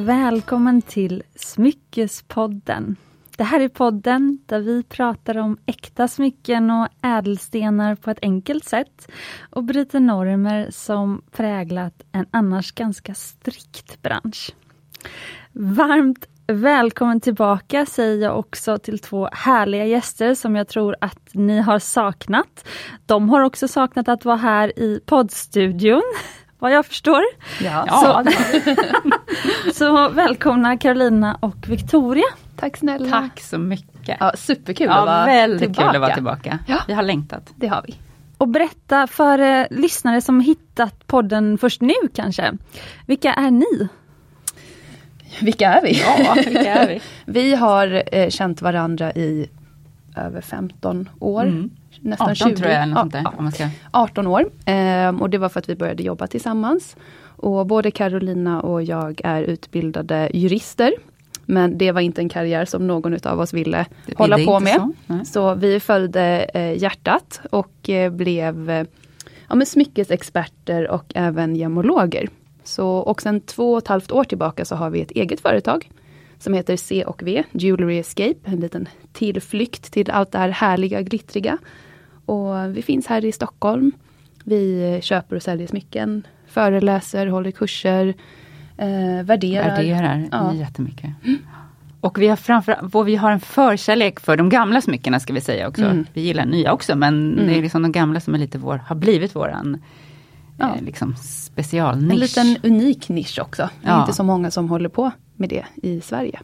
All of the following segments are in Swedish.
välkommen till Smyckespodden. Det här är podden där vi pratar om äkta smycken och ädelstenar på ett enkelt sätt och bryter normer som präglat en annars ganska strikt bransch. Varmt välkommen tillbaka säger jag också till två härliga gäster som jag tror att ni har saknat. De har också saknat att vara här i poddstudion vad jag förstår. Ja, så, så välkomna Carolina och Victoria. Tack snälla. Tack så mycket. Ja, superkul ja, att vara väldigt tillbaka. kul att vara tillbaka. Ja. Vi har längtat. Det har vi. Och berätta för eh, lyssnare som hittat podden först nu kanske. Vilka är ni? Vilka är vi? Ja, vilka är vi? vi har eh, känt varandra i över 15 år. Mm. Nästan 18 20. tror jag. Eller något där, Ja, man ska. 18 år. Ehm, och det var för att vi började jobba tillsammans. Och både Carolina och jag är utbildade jurister. Men det var inte en karriär som någon av oss ville Det hålla på med. Så. Så vi följde eh, hjärtat och eh, blev eh, ja, men smyckesexperter och även gemologer. Så, och sen två och ett halvt år tillbaka så har vi ett eget företag som heter C och V, Jewelry Escape, en liten tillflykt till allt det här härliga, glittriga. Och vi finns här i Stockholm. Vi köper och säljer smycken, föreläser, håller kurser, eh, värderar. Värderar Ja. jättemycket. Och vi har, framför, vi har en förkärlek för de gamla smyckena ska vi säga också. Mm. Vi gillar nya också men Mm. det är liksom de gamla som är lite vår, har blivit våran Ja. eh, liksom specialnisch. En liten unik nisch också. Det är Ja. inte så många som håller på med det i Sverige.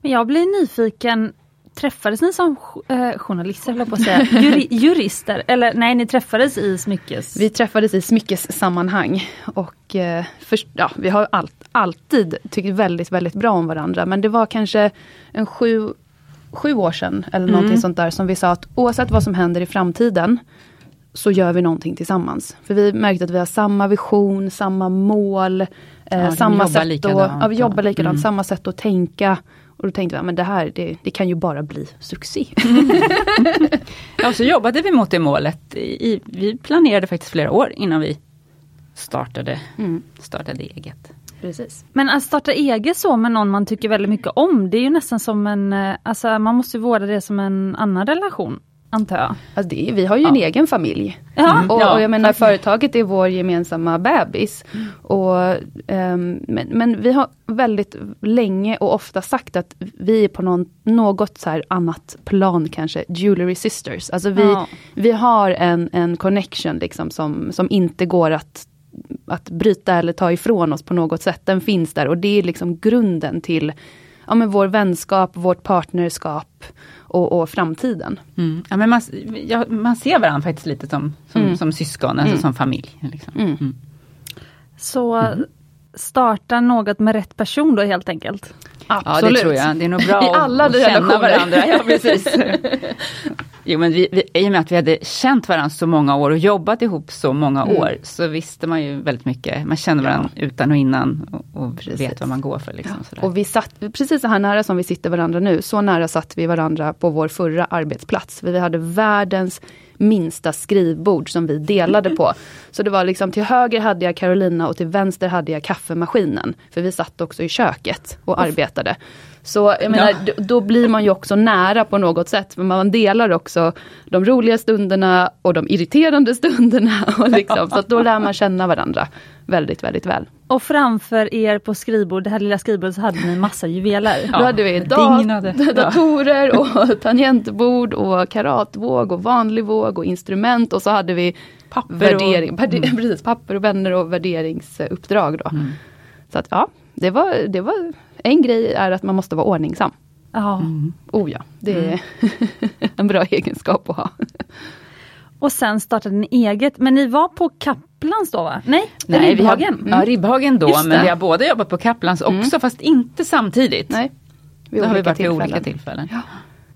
Men jag blir nyfiken, träffades ni som eh, journalister, höll på att säga, Juri, jurister? Eller nej, ni träffades i smyckes... Vi träffades i smyckessammanhang och eh, först, ja, vi har allt, alltid tyckt väldigt, väldigt bra om varandra. Men det var kanske en sju, sju år sedan eller någonting Mm. sånt där som vi sa att oavsett vad som händer i framtiden så gör vi någonting tillsammans. För vi märkte att vi har samma vision, samma mål, eh, de samma sätt att, ja, vi jobbar likadant, mm. samma sätt att tänka. Och då tänkte vi, men det här, det, det kan ju bara bli succé. Ja, så jobbade vi mot det målet. I, vi planerade faktiskt flera år innan vi startade, Mm. startade eget. Precis. Men att starta eget så med någon man tycker väldigt mycket om, det är ju nästan som en, eh, alltså man måste ju vårda det som en annan relation, antar jag. Alltså det, vi har ju en Ja. egen familj. Ja, Och, och jag menar företaget är vår gemensamma bebis. Och, ehm, men, men vi har väldigt länge och ofta sagt att vi är på någon, något så annat plan kanske, Jewelry Sisters. Alltså vi, Ja. vi har en, en connection liksom som, som inte går att, att bryta eller ta ifrån oss på något sätt. Den finns där och det är liksom grunden till ja, men vår vänskap, vårt partnerskap och, och framtiden. Mm. Ja, men man, ja, man ser varandra faktiskt lite som, som, Mm. som syskon, alltså Mm. som familj. Liksom. Mm. Mm. Så starta något med rätt person då helt enkelt. Ja det tror jag, det är nog bra I alla att, att känna relationer. varandra. Ja, precis. jo, men vi, vi, I och med att vi hade känt varandra så många år och jobbat ihop så många Mm. år så visste man ju väldigt mycket. Man känner varandra utan och innan och, och vet vad man går för. Liksom, sådär. Och vi satt precis så här nära som vi sitter varandra nu, så nära satt vi varandra på vår förra arbetsplats. Vi hade världens minsta skrivbord som vi delade på. Så det var liksom till höger hade jag Carolina och till vänster hade jag kaffemaskinen. För vi satt också i köket och arbetade. Så jag menar, d- då blir man ju också nära på något sätt. För man delar också de roliga stunderna och de irriterande stunderna. Och liksom, så då lär man känna varandra väldigt, väldigt väl. Och framför er på skrivbord, det här lilla skrivbordet, så hade ni massa juveler. Då hade vi dat- datorer och tangentbord och karatvåg och vanlig våg och instrument och så hade vi Papper och- värdering, värde- precis, papper och vänner och värderingsuppdrag. Då. Mm. Så att ja, det var, det var en grej är att man måste vara ordningsam. Ja. Mm. Oh ja, det är en bra egenskap att ha. Och sen startade ni eget, men ni var på Kaplans då va? Nej, Nej, vi har, Ribbhagen. ja, Ribbhagen då, men vi har båda jobbat på Kaplans också, Mm. fast inte samtidigt. Nej, vid Då har vi varit vid olika tillfällen. tillfällen.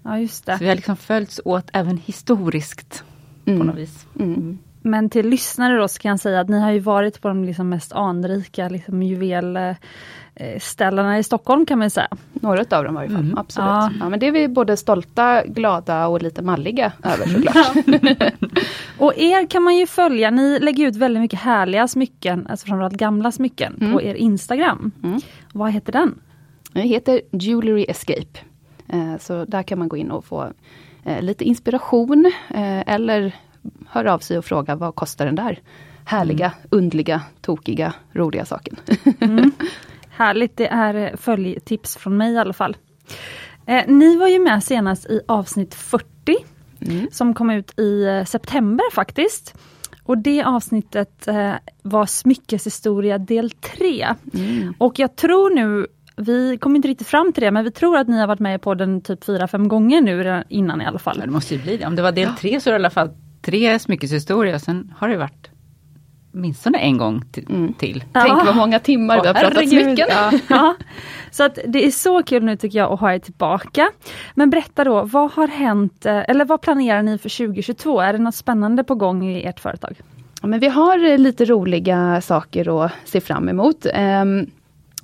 Ja, just Så det. vi har liksom följts åt även historiskt på Mm. något vis. Mm. Men till lyssnare då så kan jag säga att ni har ju varit på de liksom mest anrika liksom juvelställena i Stockholm kan man säga. Några av dem i varje fall, Mm. absolut. Ja. Ja. men det är vi både stolta, glada och lite malliga över såklart. Och er kan man ju följa, ni lägger ut väldigt mycket härliga smycken, alltså framförallt gamla smycken, Mm. på er Instagram. Mm. Vad heter den? Det heter Jewelry Escape. Eh, Så där kan man gå in och få eh, lite inspiration eh, eller höra av sig och fråga vad kostar den där härliga, undliga, tokiga, roliga saken. Härligt, det är eh, följtips från mig i alla fall. Eh, ni var ju med senast i avsnitt 40 Mm. som kom ut i eh, september faktiskt. Och det avsnittet eh, var Smyckeshistoria del 3. Mm. Och jag tror nu, vi kom inte riktigt fram till det, men vi tror att ni har varit med i podden typ 4-5 gånger nu redan innan i alla fall. Ja, det måste ju bli det. Om det var del tre så är det i alla fall tre smyckeshistorier. Sen har det varit åtminstone en gång till. Mm. till. Ja. Tänk vad många timmar vi har pratat herregud. smycken. Ja. Ja, så att det är så kul nu tycker jag att ha er tillbaka. Men berätta då, vad har hänt, eh, eller vad planerar ni för 2022? Är det något spännande på gång i ert företag? Ja, men vi har eh, lite roliga saker att se fram emot. Ehm,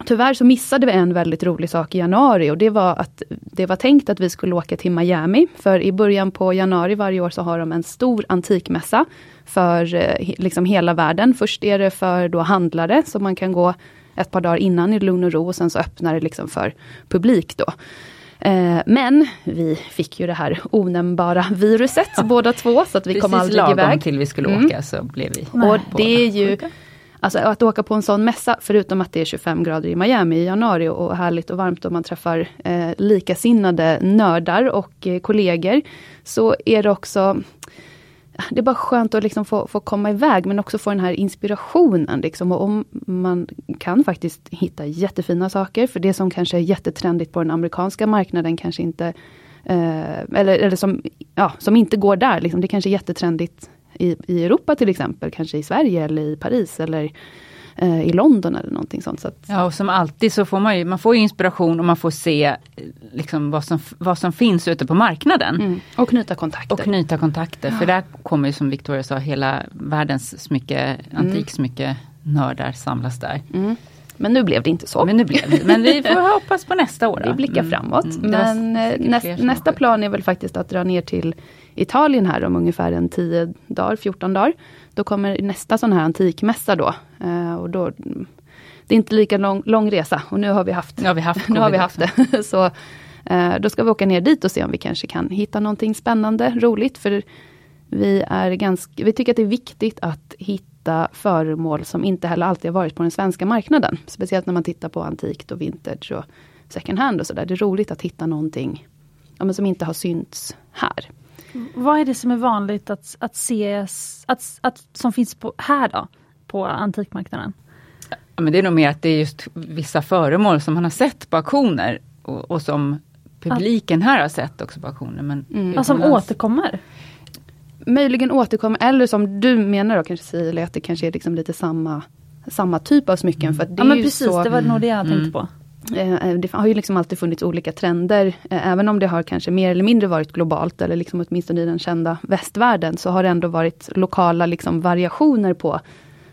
Tyvärr så missade vi en väldigt rolig sak i januari och det var att det var tänkt att vi skulle åka till Miami. För i början på januari varje år så har de en stor antikmässa för eh, liksom hela världen. Först är det för då handlare så man kan gå ett par dagar innan i lugn och ro och sen så öppnar det liksom för publik då. Eh, Men vi fick ju det här onämnbara viruset båda två så att vi kom Precis aldrig lagom iväg. till vi skulle Mm. åka så blev vi Och det är ju, alltså att åka på en sån mässa, förutom att det är 25 grader i Miami i januari och härligt och varmt och man träffar eh, likasinnade nördar och eh, kollegor, så är det också det är bara skönt att liksom få, få komma iväg men också få den här inspirationen. Liksom. Och om man kan faktiskt hitta jättefina saker, för det som kanske är jättetrendigt på den amerikanska marknaden kanske inte eh, eller, eller som, ja, som inte går där. Liksom. Det kanske är jättetrendigt i, i Europa till exempel, kanske i Sverige eller i Paris eller eh, i London eller någonting sånt. Så att, Ja, och som alltid så får man ju, man får inspiration och man får se eh, liksom vad, som, vad som finns ute på marknaden. mm. Och knyta kontakter. Och knyta kontakter, för där kommer ju som Victoria sa hela världens smycke, antiksmycke nördar samlas där. Mm. Men nu blev det inte så. Men nu blev det, men vi får hoppas på nästa år. då. Vi blickar Mm. framåt. Mm, Men eh, näst, nästa plan är väl faktiskt att dra ner till Italien här om ungefär en 10 dagar, 14 dagar. Då kommer nästa sån här antikmässa då. Eh, och då det är inte lika lång, lång resa och nu har vi haft, Nu har vi haft nu har vi haft det. Så eh, då ska vi åka ner dit och se om vi kanske kan hitta någonting spännande, roligt. För vi, är ganska, vi tycker att det är viktigt att hitta föremål som inte heller alltid har varit på den svenska marknaden. Speciellt när man tittar på antikt och vintage och second hand och sådär. Det är roligt att hitta någonting ja, men som inte har synts här. Vad är det som är vanligt att, att se, att, att, som finns på, här då, på antikmarknaden? Ja, men det är nog mer att det är just vissa föremål som man har sett på auktioner och, och som publiken här har sett också på auktioner. Men Mm. Vad som återkommer? Möjligen återkommer, eller som du menar då kanske Cecilia, att det kanske är liksom lite samma, samma typ av smycken. För att det Ja är men precis, så, det var nog det jag Mm. tänkte på. Eh, Det har ju liksom alltid funnits olika trender, eh, även om det har kanske mer eller mindre varit globalt, eller liksom åtminstone i den kända västvärlden, så har det ändå varit lokala liksom variationer på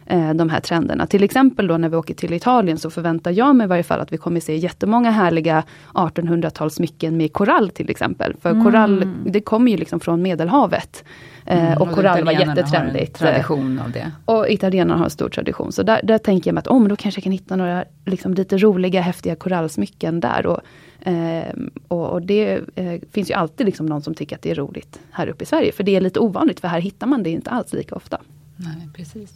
eh, de här trenderna. Till exempel då när vi åker till Italien så förväntar jag mig i varje fall att vi kommer se jättemånga härliga 1800-talssmycken med korall till exempel. För korall, det kommer ju liksom från Medelhavet. Eh, Mm, och då korall var jättetrendigt. Har en tradition av det. Och italienarna har en stor tradition. Så där, där tänker jag mig att oh, men då kanske jag kan hitta några liksom, lite roliga, häftiga korallsmycken där. Och, eh, och, och det eh, finns ju alltid liksom någon som tycker att det är roligt här uppe i Sverige. För det är lite ovanligt, för här hittar man det inte alls lika ofta. Nej, precis.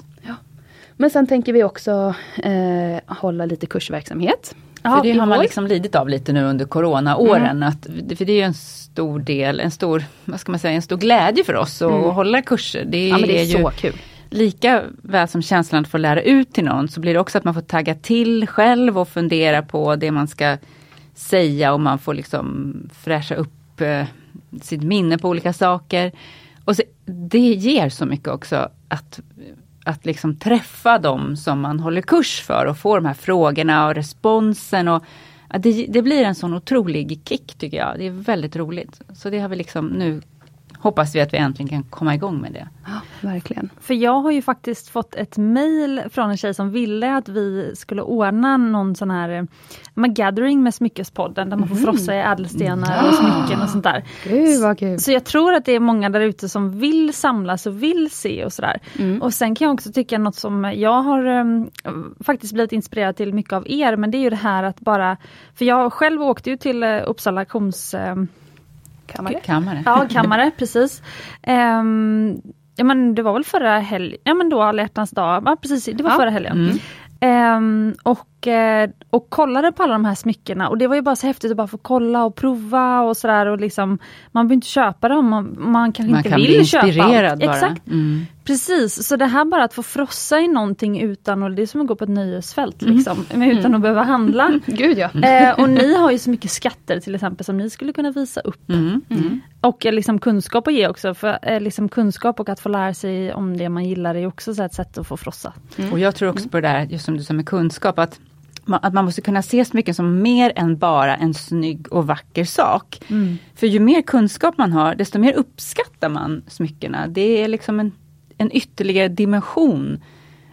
Men sen tänker vi också eh, hålla lite kursverksamhet. Ja, för det har man liksom lidit av lite nu under coronaåren. Att, för det är ju en stor del, en stor, vad ska man säga, en stor glädje för oss att Mm. hålla kurser. Det, Ja, det är, ju så kul. lika väl som känslan att få lära ut till någon så blir det också att man får tagga till själv och fundera på det man ska säga och man får liksom fräscha upp eh, sitt minne på olika saker. Och så, det ger så mycket också att, att liksom träffa dem som man håller kurs för och få de här frågorna och responsen. Och, det, det blir en sån otrolig kick tycker jag. Det är väldigt roligt. Så det har vi liksom nu hoppas vi att vi äntligen kan komma igång med det. Ja, verkligen. För jag har ju faktiskt fått ett mail från en tjej som ville att vi skulle ordna någon sån här eh, gathering med Smyckespodden där man får frossa i ädelstenar och smycken och sånt där. Gud vad kul. Så jag tror att det är många där ute som vill samlas och vill se och sådär. Mm. Och sen kan jag också tycka något som jag har um, faktiskt blivit inspirerad till mycket av er, men det är ju det här att bara, för jag själv åkte ju till uh, Uppsala auktions um, Kammare. Kammare. Ja, kammare, precis. Um, ja men det var väl förra helgen, ja men då alla hjärtans dag, ja precis, det var Ja. förra helgen. Mm. Ehm, och, och kollade på alla de här smyckena och det var ju bara så häftigt att bara få kolla och prova och sådär och liksom Man behöver inte köpa dem, man, man kanske Man inte kan vill bli köpa inspirerad allt. bara. Exakt, Mm. precis. Så det här bara att få frossa i någonting utan, och det är som att gå på ett nöjesfält Mm. liksom, men utan att behöva handla. Gud ja. Eh, och ni har ju så mycket skatter till exempel som ni skulle kunna visa upp. Mm. Mm. Och eh, liksom kunskap att ge också, för eh, liksom kunskap och att få lära sig om det man gillar är också så ett sätt att få frossa. Och jag tror också på det där, just som du sa med kunskap, att man, att man måste kunna se smycken som mer än bara en snygg och vacker sak. För ju mer kunskap man har, desto mer uppskattar man smyckena. Det är liksom en, en ytterligare dimension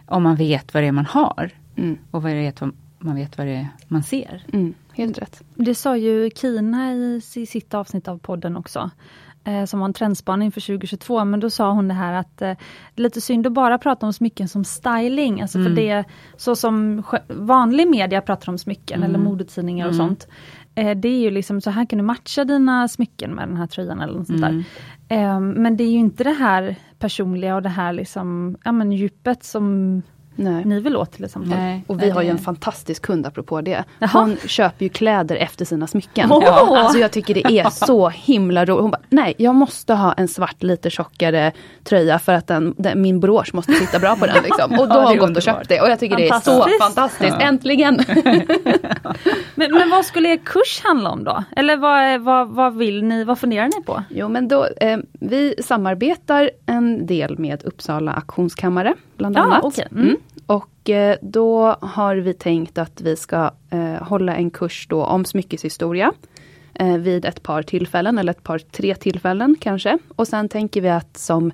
om man vet vad det är man har. Mm. Och vad det är, man vet vad det är man ser. Mm. Helt rätt. Det sa ju Kina i sitt avsnitt av podden också. Eh, som var en trendspaning för 2022, men då sa hon det här att eh, lite synd att bara prata om smycken som styling, alltså för det så som vanlig media pratar om smycken eller modetidningar och sånt. Eh, det är ju liksom så här kan du matcha dina smycken med den här tröjan eller något sånt där. Eh, men det är ju inte det här personliga och det här liksom, ja men djupet som Nej. ni vill åt till exempel. Nej, Och vi nej, har ju det- en fantastisk kund apropå det. Jaha. Hon köper ju kläder efter sina smycken. Ja. Alltså jag tycker det är så himla roligt. Hon bara, nej jag måste ha en svart lite tjockare tröja för att den, den, min brosch måste sitta bra på den. Liksom. Och då Ja, har hon gått och köpt det. Och jag tycker det är så Fantastiskt. fantastiskt. Äntligen! Men, men vad skulle er kurs handla om då? Eller vad, vad, vad vill ni, vad funderar ni på? Jo men då, eh, vi samarbetar en del med Uppsala auktionskammare bland Ja, annat. okej. Mm. Och eh, då har vi tänkt att vi ska eh, hålla en kurs då om smyckeshistoria. Eh, vid ett par tillfällen, eller ett par tre tillfällen kanske. Och sen tänker vi att som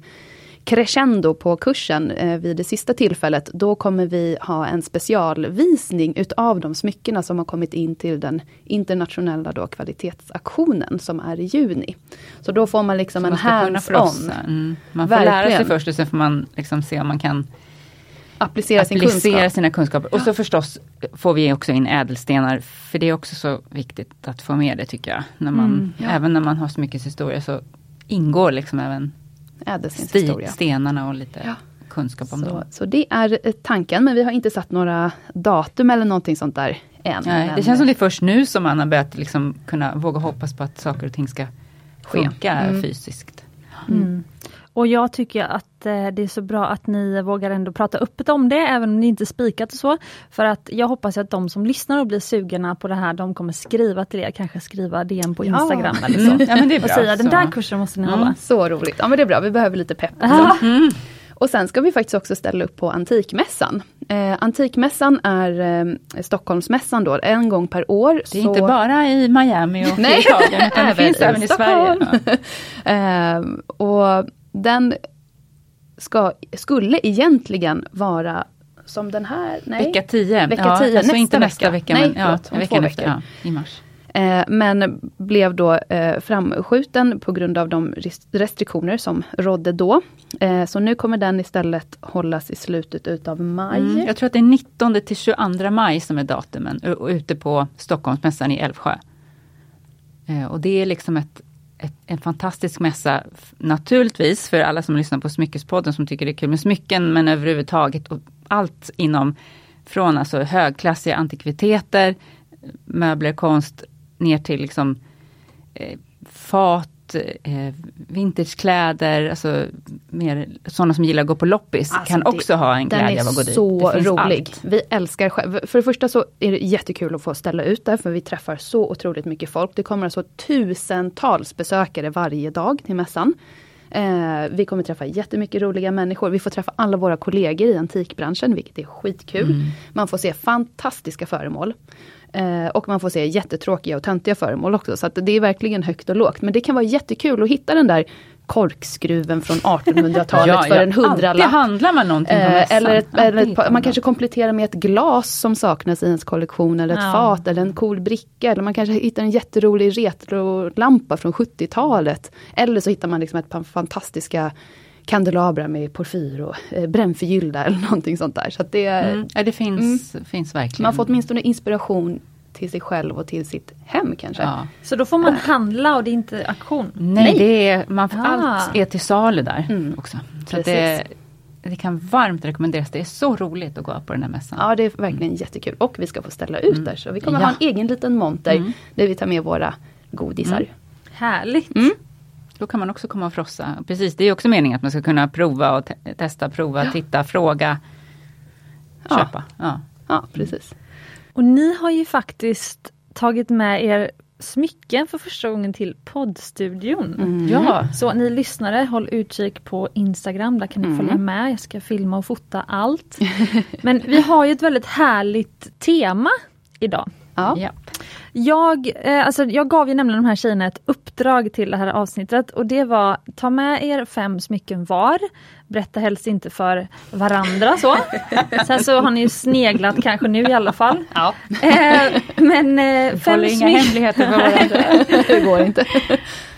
crescendo på kursen eh, vid det sista tillfället, då kommer vi ha en specialvisning utav de smyckena som har kommit in till den internationella då kvalitetsaktionen som är i juni. Så då får man liksom Så en hands-on. Mm. Man får lära sig Verkligen. först och sen får man liksom se om man kan applicera sin applicera kunskap. sina kunskaper. Och så förstås får vi också in ädelstenar, för det är också så viktigt att få med det tycker jag. När man, Mm, ja. Även när man har så mycket historia så ingår liksom även sti, Ädelstenshistoria. stenarna och lite Ja. kunskap om Så, dem. så det är eh, tanken, men vi har inte satt några datum eller någonting sånt där än. Nej, det känns som det är först nu som man har börjat liksom kunna våga hoppas på att saker och ting ska funka Mm. fysiskt. Mm. Och jag tycker att eh, det är så bra att ni vågar ändå prata öppet om det, även om det inte spikat och så. För att jag hoppas att de som lyssnar och blir sugna på det här, de kommer skriva till er, kanske skriva DM på Ja. Instagram eller så. Mm. Ja, men det är och bra. säga den Så. där kursen måste ni hålla. Så roligt. Ja men det är bra, vi behöver lite pepp. Ja. Mm. Och sen ska vi faktiskt också ställa upp på Antikmässan. Eh, Antikmässan är eh, Stockholmsmässan då, en gång per år. Det är så- inte bara i Miami och Nej. Italien, utan det finns i även i Sverige. Stockholm. Eh, och den ska, skulle egentligen vara som den här, nej. Vecka 10. Vecka ja, 10, alltså nästa inte nästa vecka. vecka, Nej, men ja, förlåt, veckan efter, veckor. ja, i mars. Eh, men blev då eh, framskjuten på grund av de res- restriktioner som rådde då. Eh, så nu kommer den istället hållas i slutet utav maj. Mm. Jag tror att det är 19 till 22 maj som är datumen ute på Stockholmsmässan i Älvsjö. Och det är liksom ett, ett, en fantastisk mässa, naturligtvis för alla som lyssnar på Smyckespodden som tycker det är kul med smycken, men överhuvudtaget och allt inom från alltså högklassiga antikviteter, möbler, konst, ner till liksom eh, fat, eh, vintagekläder, alltså mer sådana som gillar att gå på loppis Alltså, kan det- också ha en Den glädje är av att gå dit. så Det finns rolig. allt. Vi älskar själv. För det första så är det jättekul att få ställa ut där, för vi träffar så otroligt mycket folk. Det kommer alltså tusentals besökare varje dag till mässan. Eh, vi kommer träffa jättemycket roliga människor. Vi får träffa alla våra kollegor i antikbranschen, vilket är skitkul. Mm. Man får se fantastiska föremål. Eh, och man får se jättetråkiga och töntiga föremål också. Så att det är verkligen högt och lågt. Men det kan vara jättekul att hitta den där korkskruven från 1800-talet Ja, för ja. en hundralapp. Alltid handlar man någonting på Eh, eller, ett, eller ett, hittar man kanske kompletterar med ett glas som saknas i ens kollektion eller ett Ja. fat eller en cool bricka. Eller man kanske hittar en jätterolig retrolampa från 70-talet. Eller så hittar man liksom ett par fantastiska kandelabrar med porfyr och eh, brännförgyllda eller någonting sånt där. Så att det, Mm. Ja, det finns, finns verkligen. Man får åtminstone inspiration till sig själv och till sitt hem kanske. ja. Så då får man handla och det är inte auktion? Nej, det är, man, får Ah. allt är till salu där Mm. också. Så att det, det kan varmt rekommenderas. Det är så roligt att gå på den här mässan. Ja det är verkligen jättekul. Och vi ska få ställa ut där. Så vi kommer Ja. ha en egen liten monter Mm. där vi tar med våra godisar. Mm. Härligt! Då kan man också komma och frossa. Precis, det är också meningen att man ska kunna prova och te- testa, prova, titta, fråga, Ja. köpa. Ja. Ja precis. Och ni har ju faktiskt tagit med er smycken för första gången till poddstudion. Mm. Ja. Så ni lyssnare, håll utkik på Instagram, där kan ni Mm. följa med. Jag ska filma och fota allt. Men vi har ju ett väldigt härligt tema idag. Ja. Ja. Jag, eh, alltså jag gav ju nämligen de här tjejerna ett uppdrag till det här avsnittet och det var ta med er fem smycken var. Berätta helst inte för varandra så. Sen så har ni ju sneglat kanske nu i alla fall. Ja. Eh, men eh, fem, inga smycken, hemligheter för varandra. det går inte.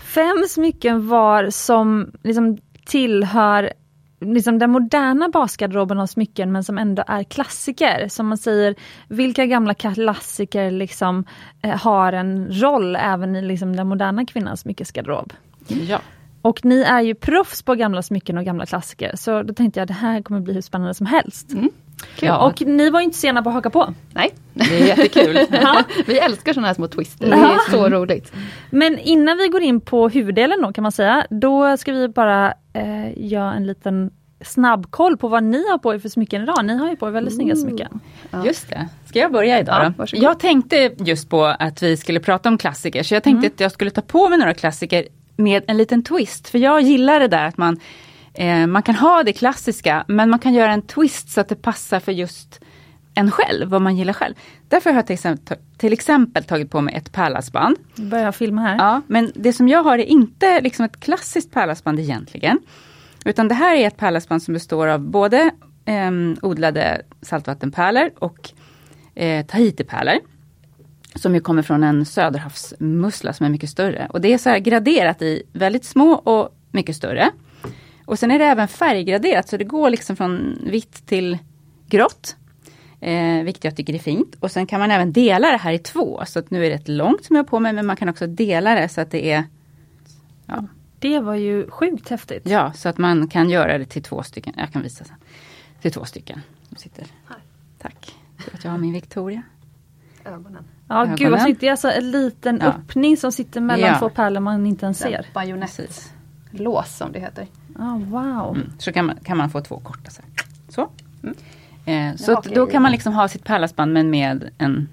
fem smycken var som liksom tillhör liksom den moderna basgarderoben av smycken men som ändå är klassiker. Som man säger, vilka gamla klassiker liksom eh, har en roll även i liksom den moderna kvinnans smyckesgarderob. Ja. Och ni är ju proffs på gamla smycken och gamla klassiker så då tänkte jag det här kommer bli hur spännande som helst. Ja. Och ni var ju inte sena på att haka på. Nej, Det är jättekul. Vi älskar sådana här små twister. Det är så roligt. Men innan vi går in på huvuddelen då kan man säga, då ska vi bara eh, göra en liten snabbkoll på vad ni har på er för smycken idag. Ni har ju på er väldigt snygga smycken. Ja. Just det. Ska jag börja idag Ja, då? varsågod. Jag tänkte just på att vi skulle prata om klassiker, så jag tänkte att jag skulle ta på mig några klassiker med en liten twist. För jag gillar det där att man, eh, man kan ha det klassiska, men man kan göra en twist så att det passar för just en själv, vad man gillar själv. Därför har jag till exempel, till exempel tagit på mig ett pärlhalsband. Jag filma här. Ja, men det som jag har är inte liksom ett klassiskt pärlhalsband egentligen. Utan det här är ett pärlhalsband som består av både eh, odlade saltvattenpärlor och eh, Tahitipärlor. Som ju kommer från en söderhavsmussla som är mycket större. Och det är så graderat i väldigt små och mycket större. Och sen är det även färggraderat så det går liksom från vitt till grått. Eh, vilket jag tycker är fint. Och sen kan man även dela det här i två. Så att nu är det ett långt som jag har på mig men man kan också dela det så att det är ja, Det var ju sjukt häftigt. Ja, så att man kan göra det till två stycken. Jag kan visa sen. Till två stycken. Som sitter. Tack. Så att jag har min Victoria. Ögonen. Ja, gud vad Ögonen. snyggt. Det är alltså en liten Ja. öppning som sitter mellan Ja. två pärlor man inte ens ser. Bajonettlås som det heter. Ah, wow. Mm. Så kan man, kan man få två korta så. här. Så. Mm. Eh, så Ja, okej. då kan man liksom ha sitt pärlhalsband men med en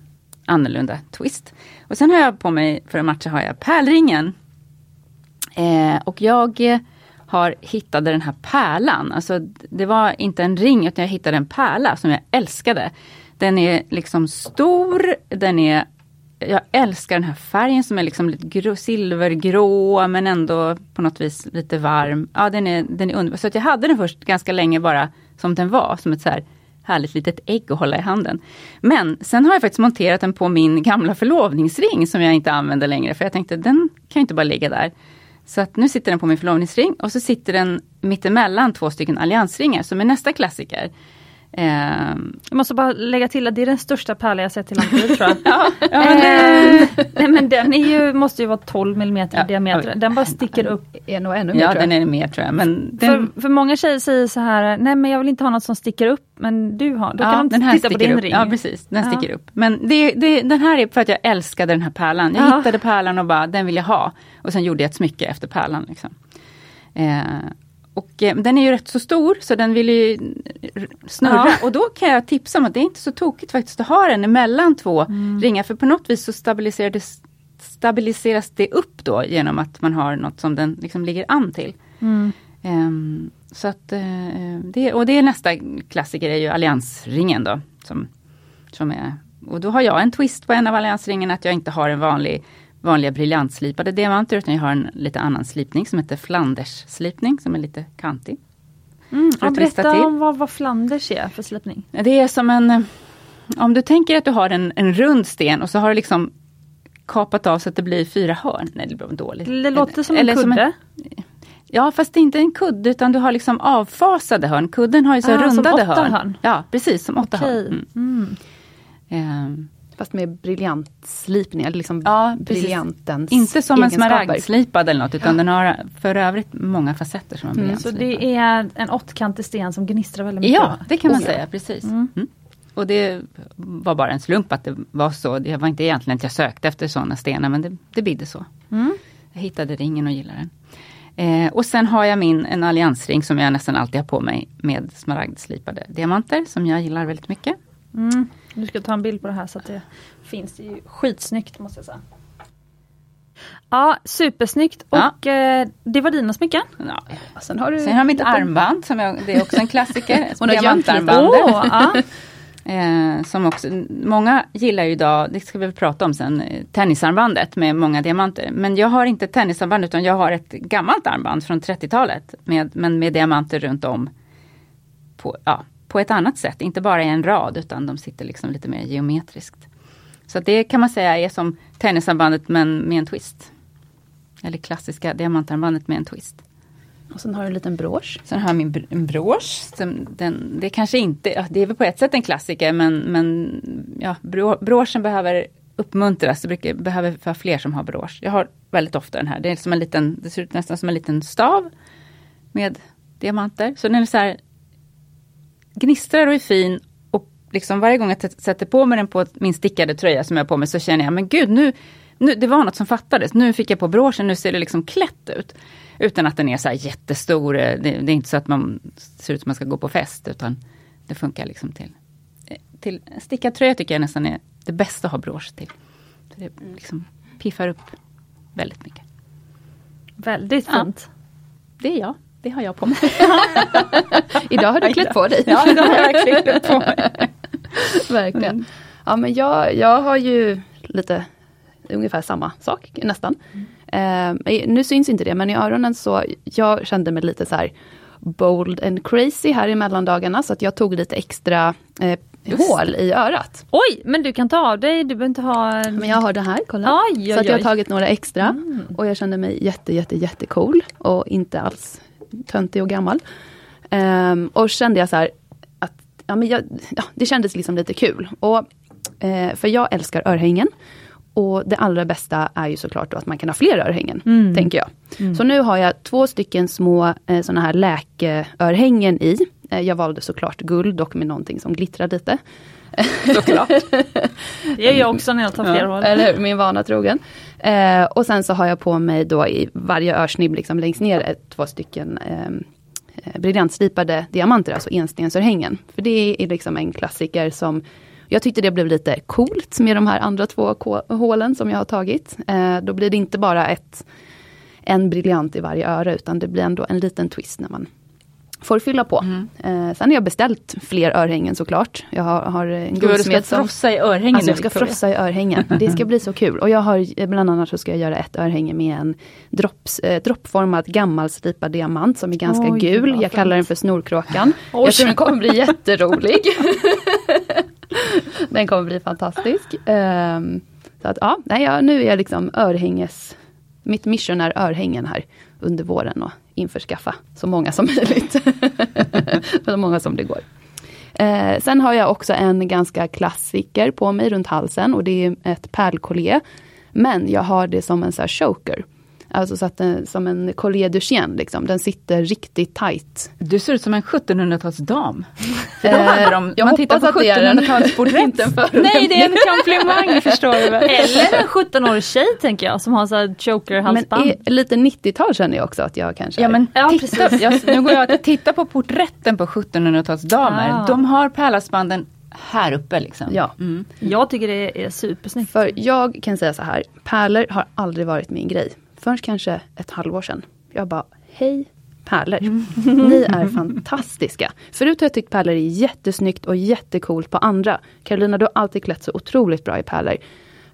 annorlunda twist. Och sen har jag på mig, för att matcha, har jag pärlringen. Eh, och jag har hittade den här pärlan. Alltså det var inte en ring utan jag hittade en pärla som jag älskade. Den är liksom stor, den är jag älskar den här färgen som är liksom lite grå, silvergrå men ändå på något vis lite varm. Ja den är, den är underbar. Så att jag hade den först ganska länge bara som den var, som ett så här härligt litet ägg att hålla i handen. Men sen har jag faktiskt monterat den på min gamla förlovningsring som jag inte använder längre för jag tänkte den kan ju inte bara ligga där. Så att nu sitter den på min förlovningsring och så sitter den mittemellan två stycken alliansringar som är nästa klassiker. Ehm, Jag måste bara lägga till att det är den största pärla jag sett i lantbruket tror jag. ja, ja, men, Eh, nej men den är ju, måste ju vara 12 mm i Ja, diameter. oj. Den bara sticker upp. Är nog ännu mer ja tror jag. den är mer tror jag. Men den, För, för många tjejer säger så här, nej men jag vill inte ha något som sticker upp. Men du har, då kan ja, de den här titta på sticker din upp. ring. Ja precis, den Ja. sticker upp. Men det, det, den här är för att jag älskade den här pärlan. Jag Ja. hittade pärlan och bara, den vill jag ha. Och sen gjorde jag ett smycke efter pärlan. Liksom. Eh, och eh, den är ju rätt så stor så den vill ju snurra. Ja. Och då kan jag tipsa om att det är inte så tokigt faktiskt att ha den emellan två Mm. ringar. För på något vis så stabiliserar det, stabiliseras det upp då genom att man har något som den liksom ligger an till. Mm. Ehm, så att, eh, det, och det är nästa klassiker är ju alliansringen då. Som, som är, och då har jag en twist på en av alliansringarna att jag inte har en vanlig vanliga briljantslipade diamanter utan jag har en lite annan slipning som heter Flanders-slipning som är lite kantig. Mm, ja, berätta om vad, vad Flanders är för slipning. Det är som en... Om du tänker att du har en, en rund sten och så har du liksom kapat av så att det blir fyra hörn. Nej, det blir dåligt. Det låter som Eller en kudde. Ja, fast det är inte en kudde utan du har liksom avfasade hörn. Kudden har ju så Ah, som rundade åtta hörn. hörn. Ja, precis, som åtta Okej. hörn. Mm. Ehm, Fast med briljantslipning, eller liksom Ja, briljantens inte som en smaragdslipad eller något utan den har för övrigt många facetter som en Mm, Så det är en åttkantig sten som gnistrar väldigt mycket? Ja, det kan man Oh, ja. säga, precis. Mm. Mm. Och det var bara en slump att det var så. Det var inte egentligen att jag sökte efter sådana stenar men det, det bidde så. Mm. Jag hittade ringen och gillade den. Eh, och sen har jag min en alliansring som jag nästan alltid har på mig med smaragdslipade diamanter som jag gillar väldigt mycket. Mm. Du ska ta en bild på det här så att det finns. Det är ju skitsnyggt måste jag säga. Ja, supersnyggt Ja. och eh, det var dina smycken. Ja. Sen har du Sen har jag mitt lite- armband, som jag, det är också en klassiker. Diamantarmbandet. Ja. Eh, som också, många gillar ju idag, det ska vi väl prata om sen, eh, tennisarmbandet med många diamanter. Men jag har inte tennisarmband utan jag har ett gammalt armband från 30-talet. Med, men med diamanter runt om. På, ja, på ett annat sätt, inte bara i en rad utan de sitter liksom lite mer geometriskt. Så det kan man säga är som tennisarmbandet men med en twist. Eller klassiska diamantarmbandet med en twist. Och sen har du en liten brosch. Sen har jag min br- en brosch. Som den, det kanske inte, ja, det är väl på ett sätt en klassiker men, men ja, bro, broschen behöver uppmuntras. Det brukar, behöver vara fler som har brosch. Jag har väldigt ofta den här. Det, är som en liten, det ser ut nästan som en liten stav med diamanter. Så den är så här gnistrar och är fin. Och liksom varje gång jag sätter på mig den på min stickade tröja som jag har på mig så känner jag, men gud nu, nu det var något som fattades. Nu fick jag på broschen, nu ser det liksom klätt ut. Utan att den är så här jättestor. eh, Det, det är inte så att man ser ut som man ska gå på fest. Utan det funkar liksom till. eh, Till stickad tröja tycker jag nästan är det bästa att ha brosch till. Så det liksom piffar upp väldigt mycket. Väldigt Ja. fint. Det är jag. Det har jag på mig. Idag har du klätt på dig. Ja, det har jag verkligen klätt på mig. Verkligen. Mm. Ja men jag, jag har ju lite ungefär samma sak nästan. Eh, nu syns inte det men i öronen så, jag kände mig lite så här bold and crazy här i mellandagarna så att jag tog lite extra eh, hål i örat. Oj, men du kan ta av dig, du behöver inte ha... Men jag har det här, kolla. Oj, oj, så att jag har tagit några extra. Och jag kände mig jätte, jätte, jättecool. Och inte alls töntig och gammal. Ehm, och kände jag så här, att ja, men jag, ja, det kändes liksom lite kul. Och, eh, för jag älskar örhängen. Och det allra bästa är ju såklart att man kan ha fler örhängen, Mm. tänker jag. Så nu har jag två stycken små eh, såna här läkeörhängen i. Eh, jag valde såklart guld och med någonting som glittrar lite. Såklart. Det gör jag också när jag tar fler hål. Eller hur, min vana trogen. Eh, och sen så har jag på mig då i varje örsnibb liksom längst ner ett, två stycken eh, eh, briljantslipade diamanter, alltså enstensörhängen. För det är liksom en klassiker som jag tyckte det blev lite coolt med de här andra två hålen som jag har tagit. Eh, då blir det inte bara ett, en briljant i varje öra utan det blir ändå en liten twist när man får fylla på. Eh, sen har jag beställt fler örhängen såklart. Jag har, har en Gud, vad du ska guldsmed som frossa i örhängen Alltså jag ska Victoria. frossa i örhängen. Det ska bli så kul. Och jag har bland annat så ska jag göra ett örhänge med en dropps, eh, droppformad gammalslipad diamant som är ganska Oj, gul. Jag kallar den för snorkråkan. Oj. Jag tror den kommer bli jätterolig. den kommer bli fantastisk. Ehm, så att ja, nej, ja, nu är jag liksom örhänges... Mitt mission är örhängen här under våren och införskaffa så många som möjligt. så många som det går. Eh, sen har jag också en ganska klassiker på mig runt halsen och det är ett pärlkollier. Men jag har det som en så här choker. Alltså så att den, som en collier du liksom. Den sitter riktigt tight. Du ser ut som en 1700-talsdam. För då hade de, jag man tittar på hoppas att det är en- inte en 1700-talsporträtt. förolämpning. Nej, det är en komplimang, förstår du väl. Eller en 17-årig tjej tänker jag som har så här Men choker-halsband. lite 90-tal känner jag också att jag kanske Ja men Ja, titta, precis. jag, nu går jag att titta på porträtten på 1700-talsdamer. Ah. De har pärlhalsbanden här uppe liksom. Ja. Mm. Jag tycker det är supersnyggt. För jag kan säga så här, pärlor har aldrig varit min grej. Förrän kanske ett halvår sedan. Jag bara, hej pärlor. Ni är fantastiska. Förut har jag tyckt pärlor är jättesnyggt och jättecoolt på andra. Carolina, du har alltid klätt så otroligt bra i pärlor.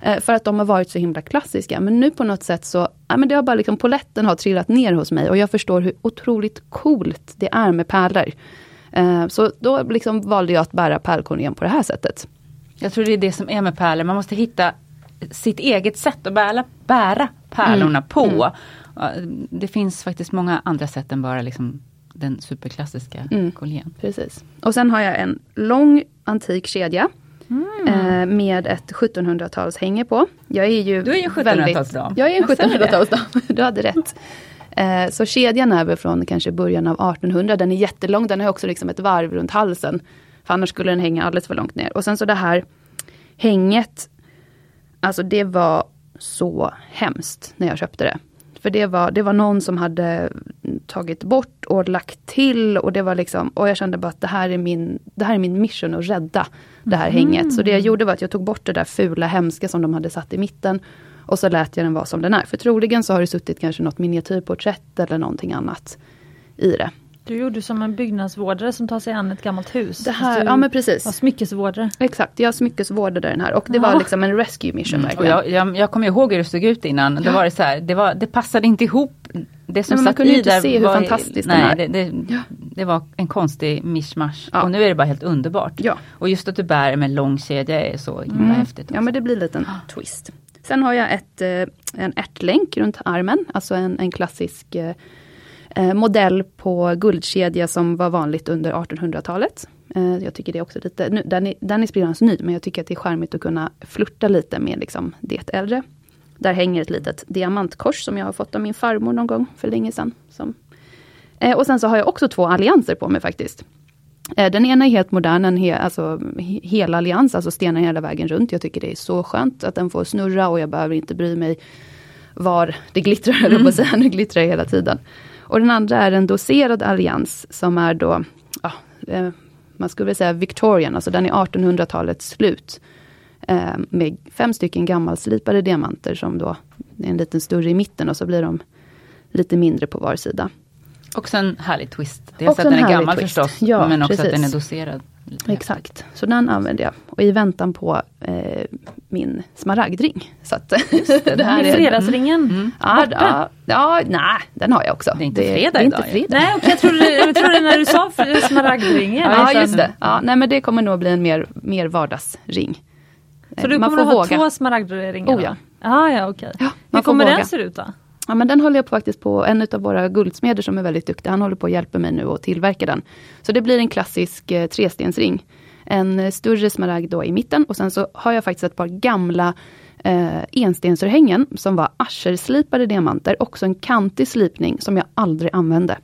Eh, för att de har varit så himla klassiska. Men nu på något sätt så, ja men det har bara liksom, poletten har trillat ner hos mig och jag förstår hur otroligt coolt det är med pärlor. Eh, så då liksom valde jag att bära pärlkorgen på det här sättet. Jag tror det är det som är med pärlor, man måste hitta sitt eget sätt att bära, bära pärlorna Mm. på. Ja, Det finns faktiskt många andra sätt än bara liksom den superklassiska Mm. Precis. Och sen har jag en lång antik kedja. Mm. Eh, med ett 1700-talshänge på. Jag är ju Du är ju en 1700-talsdam. Jag är en Jag säger det. 1700-talsdam, du hade rätt. Eh, så kedjan är väl från kanske början av 1800. Den är jättelång, den har också liksom ett varv runt halsen. För annars skulle den hänga alldeles för långt ner. Och sen så det här hänget, alltså det var så hemskt när jag köpte det. För det var, det var någon som hade tagit bort och lagt till och det var liksom, och jag kände bara att det här är min, det här är min mission att rädda det här hänget. Så det jag gjorde var att jag tog bort det där fula hemska som de hade satt i mitten. Och så lät jag den vara som den är. För troligen så har det suttit kanske något miniatyrporträtt eller någonting annat i det. Du gjorde som en byggnadsvårdare som tar sig an ett gammalt hus. Det här, du ja men precis. var smyckesvårdare. Exakt, jag smyckesvårdade den här och det var Ja. liksom en rescue mission Och verkligen. jag, jag, jag kommer ihåg hur det såg ut innan. Det, var så här, det, var, det passade inte ihop. Det som Nej, men man kunde i inte där se hur var, fantastisk den nej, är. det, det, det var en konstig mischmasch. Ja. Och nu är det bara helt underbart. Ja. Och just att du bär med lång kedja är så himla Mm. häftigt. Ja men det blir en liten twist. Sen har jag ett, eh, en ärtlänk runt armen, alltså en, en klassisk eh, modell på guldkedja som var vanligt under 1800-talet. Eh, jag tycker det är också lite, nu, den, är, den är sprillans ny, men jag tycker att det är charmigt att kunna flirta lite med liksom, det äldre. Där hänger ett litet diamantkors som jag har fått av min farmor någon gång för länge sedan. Som, eh, och sen så har jag också två allianser på mig faktiskt. Eh, Den ena är helt modern, en he, alltså, he, hela allians, alltså stenar hela vägen runt. Jag tycker det är så skönt att den får snurra och jag behöver inte bry mig var det glittrar, mm. på att säga. Nu glittrar hela tiden. Och den andra är en doserad allians som är då, ja, eh, man skulle väl säga Victorian, alltså den är 1800-talets slut. Eh, med fem stycken gammalslipade diamanter som då är en liten större i mitten och så blir de lite mindre på var sida. Också en härlig twist. Dels att den en är gammal twist. förstås. Ja, men också att den är precis. doserad. Lite Exakt, så den använder jag. Och i väntan på eh, min smaragdring. Så att, det här I är... fredagsringen. Mm. Ja, ja, ja, nej, den har jag också. Det är inte fredag det är inte idag, ju. fredag. Nej, och jag trodde, jag trodde när du sa för- smaragdringen. Ja, just det. Ja, nej, men det kommer nog bli en mer, mer vardagsring. Så du Man kommer att ha våga. två smaragdringar? Oh, ja. Ah, ja, okej. Ja, Hur kommer våga. den se ut då? Ja, men den håller jag på faktiskt på, en av våra guldsmeder som är väldigt duktig, han håller på att hjälpa mig nu att tillverka den. Så det blir en klassisk eh, trestensring. En eh, större smaragd då i mitten och sen så har jag faktiskt ett par gamla eh, enstensörhängen som var ascherslipade diamanter, också en kantig slipning som jag aldrig använde.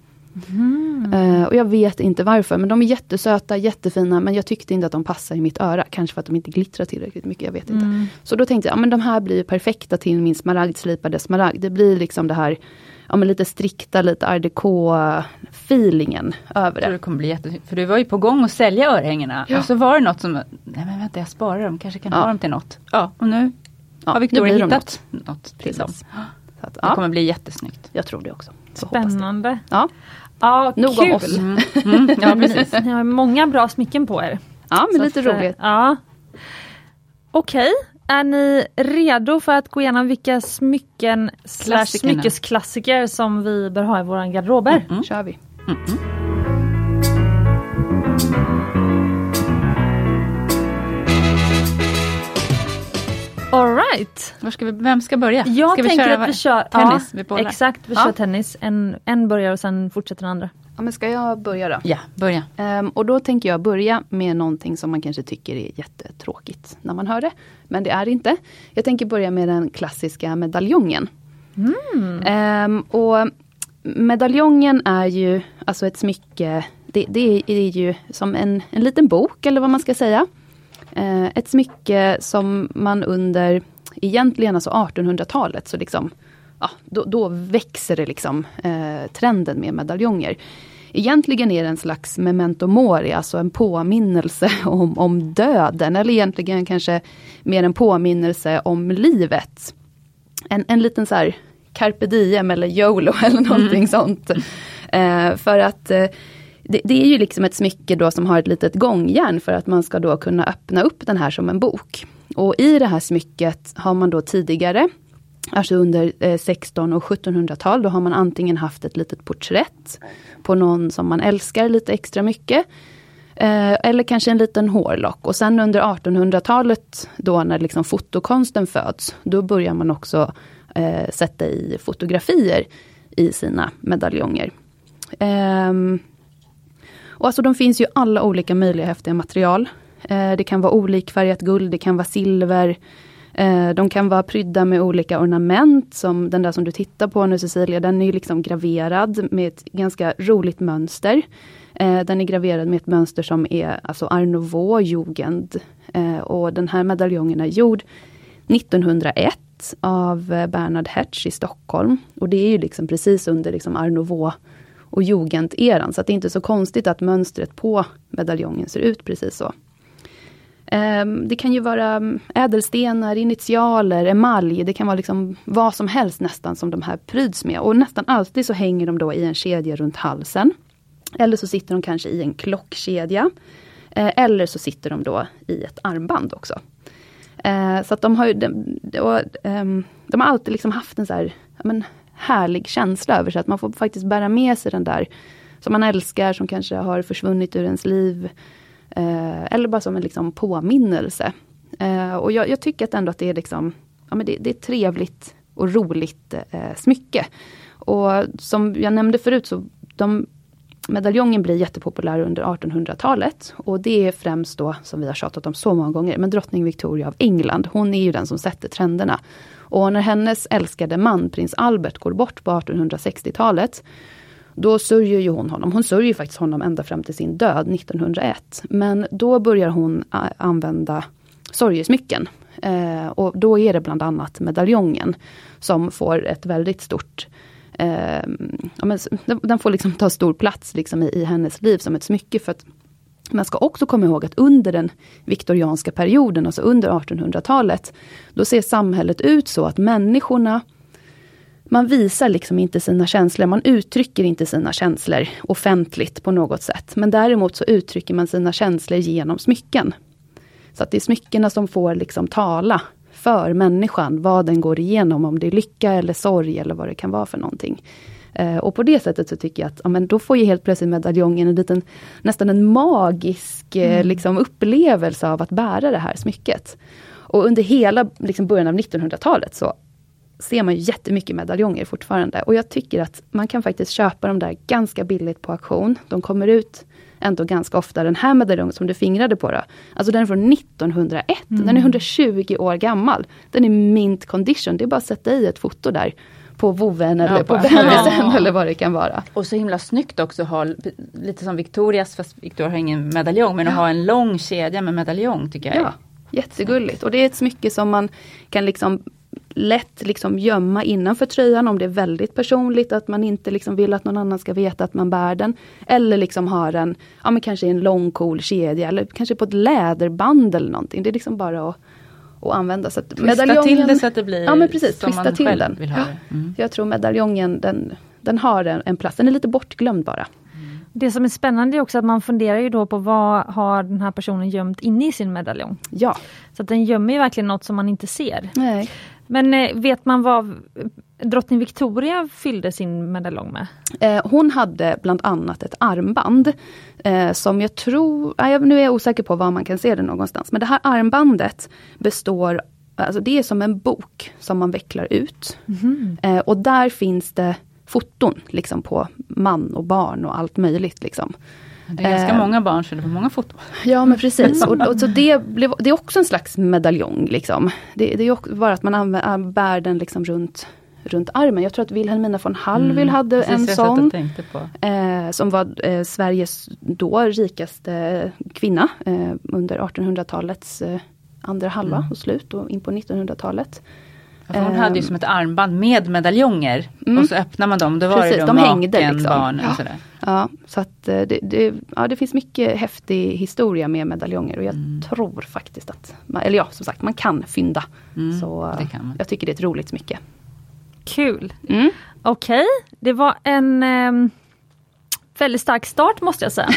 Eh, och jag vet inte varför, men de är jättesöta, jättefina, men jag tyckte inte att de passar i mitt öra. Kanske för att de inte glittrar tillräckligt mycket, jag vet inte. Så då tänkte jag, ja, men de här blir perfekta till min smaragdslipade smaragd. Det blir liksom det här, ja men lite strikta, lite art feelingen över det. det kommer bli jätte... För du var ju på gång att sälja örhängena. Ja. Och så var det något som, nej men vänta jag sparar dem, kanske kan Ja. ha dem till något. Ja, och nu Ja, har Victoria hittat något, till dem. Precis. Så att, Det kommer bli jättesnyggt. jag tror det också. Det. Spännande. Ja, Ja, Nog om kul. oss. Mm. Mm. Ja, precis. Ni har många bra smycken på er. ja men Så lite att, eh, roligt. Ja. Okej, är ni redo för att gå igenom vilka smycken slash smyckesklassiker som vi bör ha i våra garderober? Mm. kör vi. All right. Var ska vi, vem ska börja? Jag ska vi tänker köra att vi kör tennis? Ja, vi exakt, vi Ja. kör tennis. En, en börjar och sen fortsätter den andra. Ja, men ska jag börja då? Ja, börja. Ehm, och då tänker jag börja med någonting som man kanske tycker är jättetråkigt när man hör det. Men det är det inte. Jag tänker börja med den klassiska medaljongen. Ehm, och medaljongen är ju alltså ett smycke, det, det är ju som en, en liten bok eller vad man ska säga. Eh, ett smycke som man under, egentligen alltså 1800-talet, så liksom, ja, då, då växer det liksom eh, trenden med medaljonger. Egentligen är det en slags memento mori, alltså en påminnelse om, om döden, eller egentligen kanske mer en påminnelse om livet. En, en liten så här carpe diem eller YOLO eller någonting sånt. Eh, för att eh, det, det är ju liksom ett smycke då som har ett litet gångjärn för att man ska då kunna öppna upp den här som en bok. och i det här smycket har man då tidigare, alltså under eh, 16 och 1700-tal, då har man antingen haft ett litet porträtt på någon som man älskar lite extra mycket. Eh, eller kanske en liten hårlock. Och sen under 1800-talet, då när liksom fotokonsten föds, då börjar man också eh, sätta i fotografier i sina medaljonger. Um, och alltså de finns ju alla olika möjliga häftiga material. Eh, det kan vara olikfärgat guld, det kan vara silver. Eh, de kan vara prydda med olika ornament, som den där som du tittar på nu Cecilia, den är ju liksom graverad med ett ganska roligt mönster. Eh, den är graverad med ett mönster som är alltså Art Nouveau Jugend. Eh, och den här medaljongen är gjord 1901 av Bernhard Bernard Hertz i Stockholm. Och det är ju liksom precis under liksom Art Nouveau och Jugenderan. Så det är inte så konstigt att mönstret på medaljongen ser ut precis så. Ehm, det kan ju vara mm, ädelstenar, initialer, emalj. Det kan vara liksom vad som helst nästan som de här pryds med. Och nästan alltid så hänger de då i en kedja runt halsen. Eller så sitter de kanske i en klockkedja. Eh, eller så sitter de då i ett armband också. Eh, så att de har ju, de, de, ehm, de har alltid liksom haft en så här, men, härlig känsla över sig. Att man får faktiskt bära med sig den där som man älskar, som kanske har försvunnit ur ens liv. Eh, eller bara som en liksom påminnelse. Eh, och jag, jag, tycker att ändå att det är, liksom, ja, men det, det är ett trevligt och roligt eh, smycke. Och som jag nämnde förut så de, medaljongen blir jättepopulär under 1800-talet. Och det är främst då, som vi har tjatat om så många gånger, men drottning Victoria av England. Hon är ju den som sätter trenderna. Och när hennes älskade man, prins Albert, går bort på 1860-talet, då sörjer ju hon honom. Hon sörjer faktiskt honom ända fram till sin död 1901. Men då börjar hon eh, använda sorgesmycken. Eh, och då är det bland annat medaljongen som får ett väldigt stort eh, ja, men, den får liksom ta stor plats liksom i, i hennes liv som ett smycke. för att man ska också komma ihåg att under den viktorianska perioden, alltså under 1800-talet, då ser samhället ut så att människorna man visar liksom inte sina känslor, man uttrycker inte sina känslor offentligt på något sätt. Men däremot så uttrycker man sina känslor genom smycken. Så att det är smyckena som får liksom tala för människan, vad den går igenom, om det är lycka eller sorg eller vad det kan vara för någonting. Eh, och på det sättet så tycker jag att ja, men då får ju helt plötsligt medaljongen en liten, nästan en magisk eh, mm. liksom, upplevelse av att bära det här smycket. Och under hela liksom, början av 1900-talet så ser man jättemycket medaljonger fortfarande. Och jag tycker att man kan faktiskt köpa dem där ganska billigt på auktion. De kommer ut ändå ganska ofta. Den här medaljongen som du fingrade på då, alltså den är från 1901. Mm. Den är 120 år gammal. Den är mint condition. Det är bara att sätta i ett foto där på voven eller ja, på bebisen ja. eller vad det kan vara. Och så himla snyggt också att ha, lite som Victorias, fast Victoria har ingen medaljong, men ja. att ha en lång kedja med medaljong tycker jag. Ja, jättegulligt. Och det är ett smycke som man kan liksom lätt liksom gömma innanför tröjan om det är väldigt personligt, att man inte liksom vill att någon annan ska veta att man bär den. Eller liksom har den, ja men kanske en lång cool kedja eller kanske på ett läderband eller någonting. Det är liksom bara att, att använda. Så att twista till det så att det blir ja, men precis, som man till själv den. vill ha det. Mm. Jag tror medaljongen den, den har en, en plats, den är lite bortglömd bara. Det som är spännande är också att man funderar ju då på vad har den här personen gömt inne i sin medaljong. Ja. Så att den gömmer ju verkligen något som man inte ser. Nej. Men eh, vet man vad drottning Victoria fyllde sin medaljong med? Eh, hon hade bland annat ett armband eh, som jag tror, nu är jag osäker på var man kan se det någonstans, men det här armbandet består Alltså det är som en bok som man vecklar ut. Mm. och där finns det foton liksom på man och barn och allt möjligt. Liksom. Det är ganska eh, många barn så det var många foton. Ja men precis. Och, och, så det, blev, det är också en slags medaljong. Liksom. Det, det är också bara att man använder, bär den liksom runt, runt armen. Jag tror att Wilhelmina von Hallwyl mm, hade en sån. Eh, som var eh, Sveriges då rikaste kvinna eh, under 1800-talets eh, andra halva mm. och slut och in på 1900-talet. För hon hade ju som ett armband med medaljonger. Mm. Och så öppnar man dem, då var Precis, det då de maken, hängde liksom. barn ja. och sådär. Ja, så att eh, det, det, ja, det finns mycket häftig historia med medaljonger och jag mm. tror faktiskt att, eller ja som sagt man kan fynda. Mm, så jag tycker det är ett roligt smycke. Kul! Mm. Okej, okay. det var en eh, väldigt stark start måste jag säga.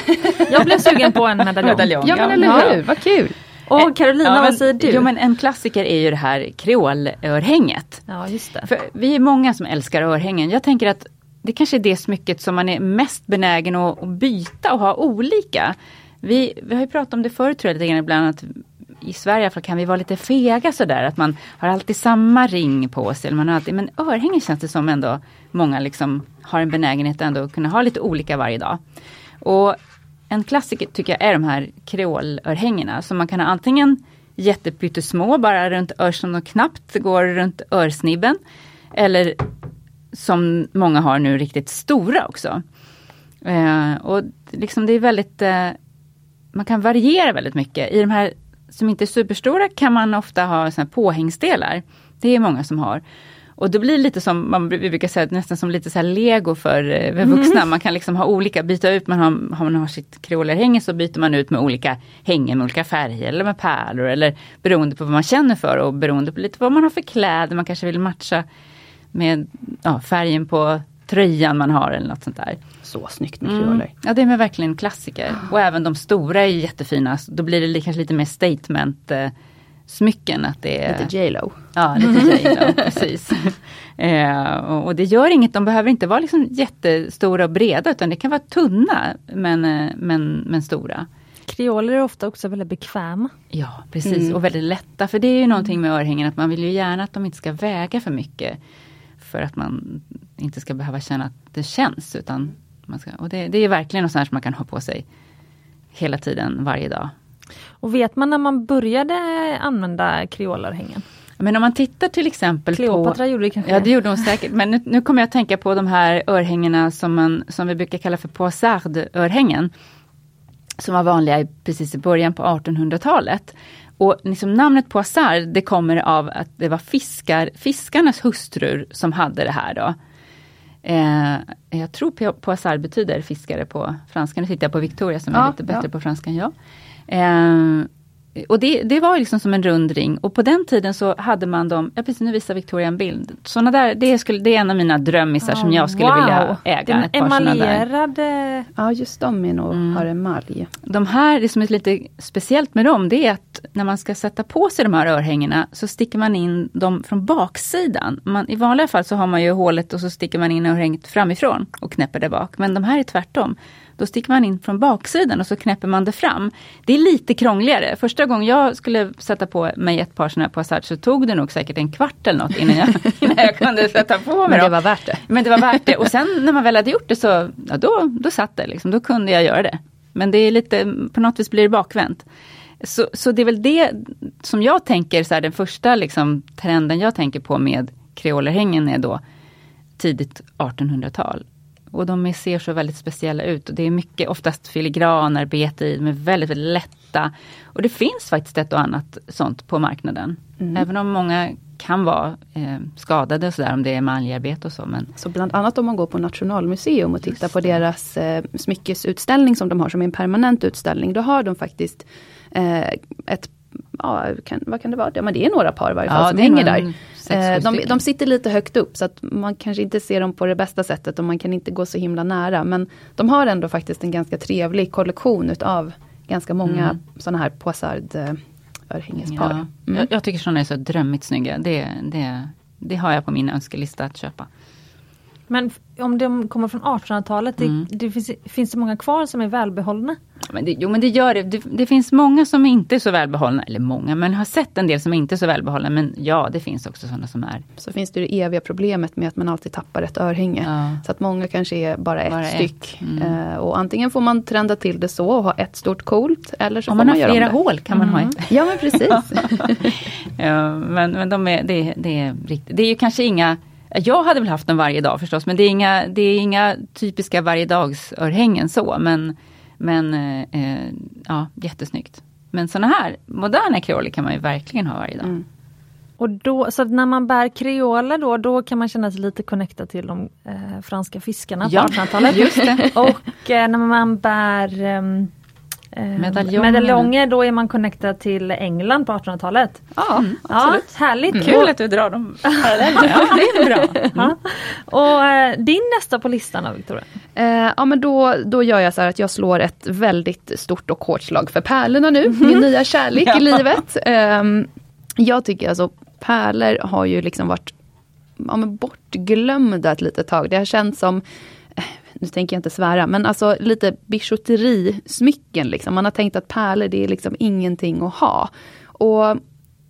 Jag blev sugen på en medaljong. medaljong. Ja men eller hur, vad kul! Och Carolina, Ja, men- vad säger du? Jo men en klassiker är ju det här kreolörhänget. Ja, just det. För vi är många som älskar örhängen. Jag tänker att det kanske är det smycket som man är mest benägen att, byta och ha olika. Vi, vi har ju pratat om det förut tror jag lite grann ibland att i Sverige i alla fall kan vi vara lite fega sådär att man har alltid samma ring på sig. Eller man har alltid, men örhängen känns det som ändå många liksom har en benägenhet ändå att kunna ha lite olika varje dag. Och en klassiker tycker jag är de här kreolörhängena som man kan ha antingen jättepyttesmå, bara runt örsen och knappt går runt örsnibben. Eller som många har nu riktigt stora också. Eh, och liksom det är väldigt, eh, man kan variera väldigt mycket. I de här som inte är superstora kan man ofta ha såna påhängsdelar. Det är många som har. Och det blir lite som, man, vi brukar säga, nästan som lite så här lego för, eh, för vuxna. Man kan liksom ha olika, byta ut, man har, har man har sitt kreolerhänge så byter man ut med olika hängen med olika färger eller med pärlor eller beroende på vad man känner för och beroende på lite vad man har för kläder. Man kanske vill matcha med ja, färgen på tröjan man har eller något sånt där. Så snyggt med Mm. kreoler. Ja det är verkligen en klassiker. Och även de stora är jättefina. Då blir det kanske lite mer statement eh, smycken. Att det är, Lite J.Lo. Ja, lite J.Lo, precis. Eh, och, och det gör inget, de behöver inte vara liksom jättestora och breda utan det kan vara tunna men, eh, men, men stora. Kreoler är ofta också väldigt bekväma. Ja, precis. Mm. Och väldigt lätta. För det är ju någonting med örhängen att man vill ju gärna att de inte ska väga för mycket. För att man inte ska behöva känna att det känns. Utan man ska, och det, det är verkligen något sånt här som man kan ha på sig hela tiden, varje dag. Och vet man när man började använda kreolörhängen? Men om man tittar till exempel Kleopatra på... gjorde det kanske? Ja det gjorde hon säkert. Men nu, nu kommer jag att tänka på de här örhängena som, man, som vi brukar kalla för poissard-örhängen. Som var vanliga precis i början på 1800-talet. Och liksom namnet poissard det kommer av att det var fiskar, fiskarnas hustrur som hade det här då. Eh, jag tror po- poissard betyder fiskare på franska. Nu tittar jag på Victoria som är Ja, lite bättre ja. på franska än jag. Eh, och det, det var liksom som en rund ring och på den tiden så hade man dem, ja precis nu visar Victoria en bild. Såna där, det, skulle, det är en av mina drömmisar som jag skulle Wow. vilja äga. Den ett par såna där. emaljerade... Ja just de är nog, Mm. har emalj. De här, det som är lite speciellt med dem, det är att när man ska sätta på sig de här örhängena så sticker man in dem från baksidan. Man, I vanliga fall så har man ju hålet och så sticker man in örhänget framifrån och knäpper det bak. Men de här är tvärtom. Då sticker man in från baksidan och så knäpper man det fram. Det är lite krångligare. Första gången jag skulle sätta på mig ett par sådana här passage så tog det nog säkert en kvart eller något innan jag, innan jag kunde sätta på mig Men det dem. var värt det. Men det var värt det. Och sen när man väl hade gjort det så, ja, då, då satt det. Liksom. Då kunde jag göra det. Men det är lite, på något vis blir det bakvänt. Så, så det är väl det som jag tänker, så här, den första liksom, trenden jag tänker på med kreolerhängen är då tidigt 1800-tal. Och de är, ser så väldigt speciella ut. Och det är mycket, oftast filigranarbete i, är väldigt, väldigt lätta. Och det finns faktiskt ett och annat sånt på marknaden. Mm. Även om många kan vara eh, skadade och sådär om det är emaljarbete och så. Men Så bland annat om man går på Nationalmuseum och tittar på deras eh, smyckesutställning som de har som en permanent utställning. Då har de faktiskt eh, ett Ja, kan, vad kan det vara? Ja, men det är några par i varje fall som det är hänger där. sex, Eh, de, de sitter lite högt upp så att man kanske inte ser dem på det bästa sättet och man kan inte gå så himla nära. Men de har ändå faktiskt en ganska trevlig kollektion utav ganska många Mm. sådana här poissard eh, örhängespar. Ja. Mm. Jag, jag tycker sådana är så drömmigt snygga. Det, det, det har jag på min önskelista att köpa. Men om de kommer från 1800-talet, det, Mm. det finns, finns det många kvar som är välbehållna? Men det, jo men det gör det. det. Det finns många som inte är så välbehållna. Eller många, men har sett en del som inte är så välbehållna. Men ja, det finns också sådana som är. Så finns det det eviga problemet med att man alltid tappar ett örhänge. Ja. Så att många kanske är bara ett Bara ett. styck. Mm. Eh, och antingen får man trenda till det så och ha ett stort coolt. Eller så Om får man har göra om flera det. hål kan man ha Mm. ett. Ja men precis. Ja, men men de är, det, det, är riktigt, det är ju kanske inga jag hade väl haft dem varje dag förstås, men det är inga, det är inga typiska varjedagsörhängen så. Men, men eh, ja, jättesnyggt. Men sådana här moderna kreoler kan man ju verkligen ha varje dag. Mm. Och då, så när man bär kreoler då, då kan man känna sig lite connectad till de eh, franska fiskarna på Ja, 1800-talet. just det. Och eh, när man bär ehm, Eh, Medaljonger. medaljonger, då är man connectad till England på 1800-talet. Ja, Ja, absolut. härligt. Kul att du drar dem parallellerna. Ja, det är bra. Ja. Och eh, din nästa på listan då Victoria? Eh, ja men då, då gör jag så här att jag slår ett väldigt stort och hårt slag för pärlorna nu, min nya kärlek Ja. i livet. Ehm, jag tycker alltså pärlor har ju liksom varit ja, men bortglömda ett litet tag. Det har känts som eh, nu tänker jag inte svära, men alltså lite bijouterismycken. Liksom. Man har tänkt att pärlor det är liksom ingenting att ha. Och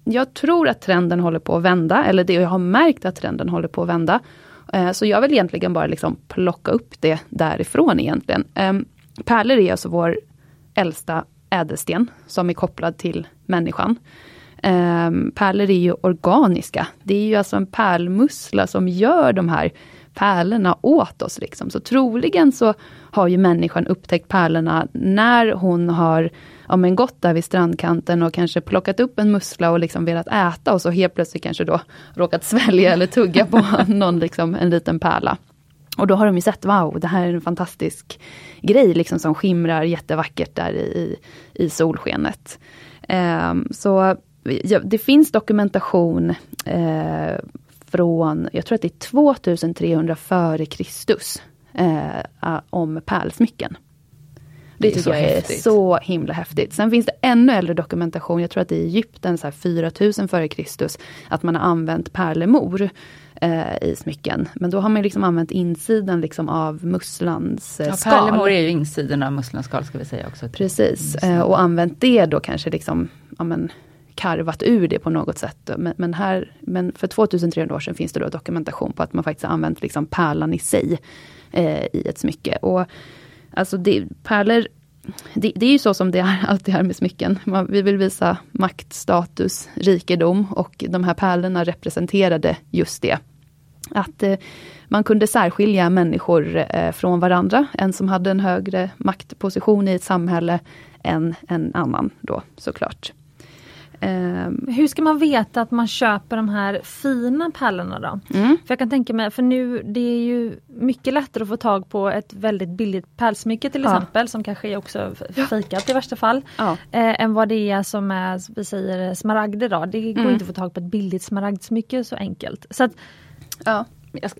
jag tror att trenden håller på att vända, eller det jag har märkt att trenden håller på att vända. Eh, så jag vill egentligen bara liksom plocka upp det därifrån egentligen. Ehm, pärlor är alltså vår äldsta ädelsten som är kopplad till människan. Ehm, pärlor är ju organiska. Det är ju alltså en pärlmussla som gör de här pärlorna åt oss. Liksom. Så troligen så har ju människan upptäckt pärlorna när hon har ja, men gått där vid strandkanten och kanske plockat upp en mussla och liksom velat äta och så helt plötsligt kanske då råkat svälja eller tugga på någon, liksom, en liten pärla. Och då har de ju sett, wow, det här är en fantastisk grej liksom som skimrar jättevackert där i, i solskenet. Eh, så ja, det finns dokumentation eh, från, jag tror att det är 2300 före Kristus, eh, om pärlsmycken. Det, Det är tycker så jag är häftigt. så himla häftigt. Sen finns det ännu äldre dokumentation, jag tror att det är i Egypten, så här 4000 före Kristus, att man har använt pärlemor eh, i smycken. Men då har man liksom använt insidan liksom av musslans eh, Ja, skal. pärlemor är ju insidan av musslans skal ska vi säga också. Precis, eh, och använt det då kanske liksom, ja men, karvat ur det på något sätt. Men, men, här, men för 2300 år sedan finns det då dokumentation på att man faktiskt har använt liksom pärlan i sig eh, i ett smycke. Och alltså det, pärlor, det, det är ju så som det är, alltid är med smycken. Man, vi vill visa makt, status, rikedom och de här pärlorna representerade just det. Att eh, man kunde särskilja människor eh, från varandra. En som hade en högre maktposition i ett samhälle än en annan då såklart. Ehm, Hur ska man veta att man köper de här fina pärlorna då? mm, För jag kan tänka mig, för nu det är ju mycket lättare att få tag på ett väldigt billigt pärlsmycke till Ja. exempel som kanske är också fejkat i värsta fall. ja. Eh, än vad det är som är, vi säger smaragder då. Det går Mm. inte att få tag på ett billigt smaragdsmycke så enkelt. Så att, ja,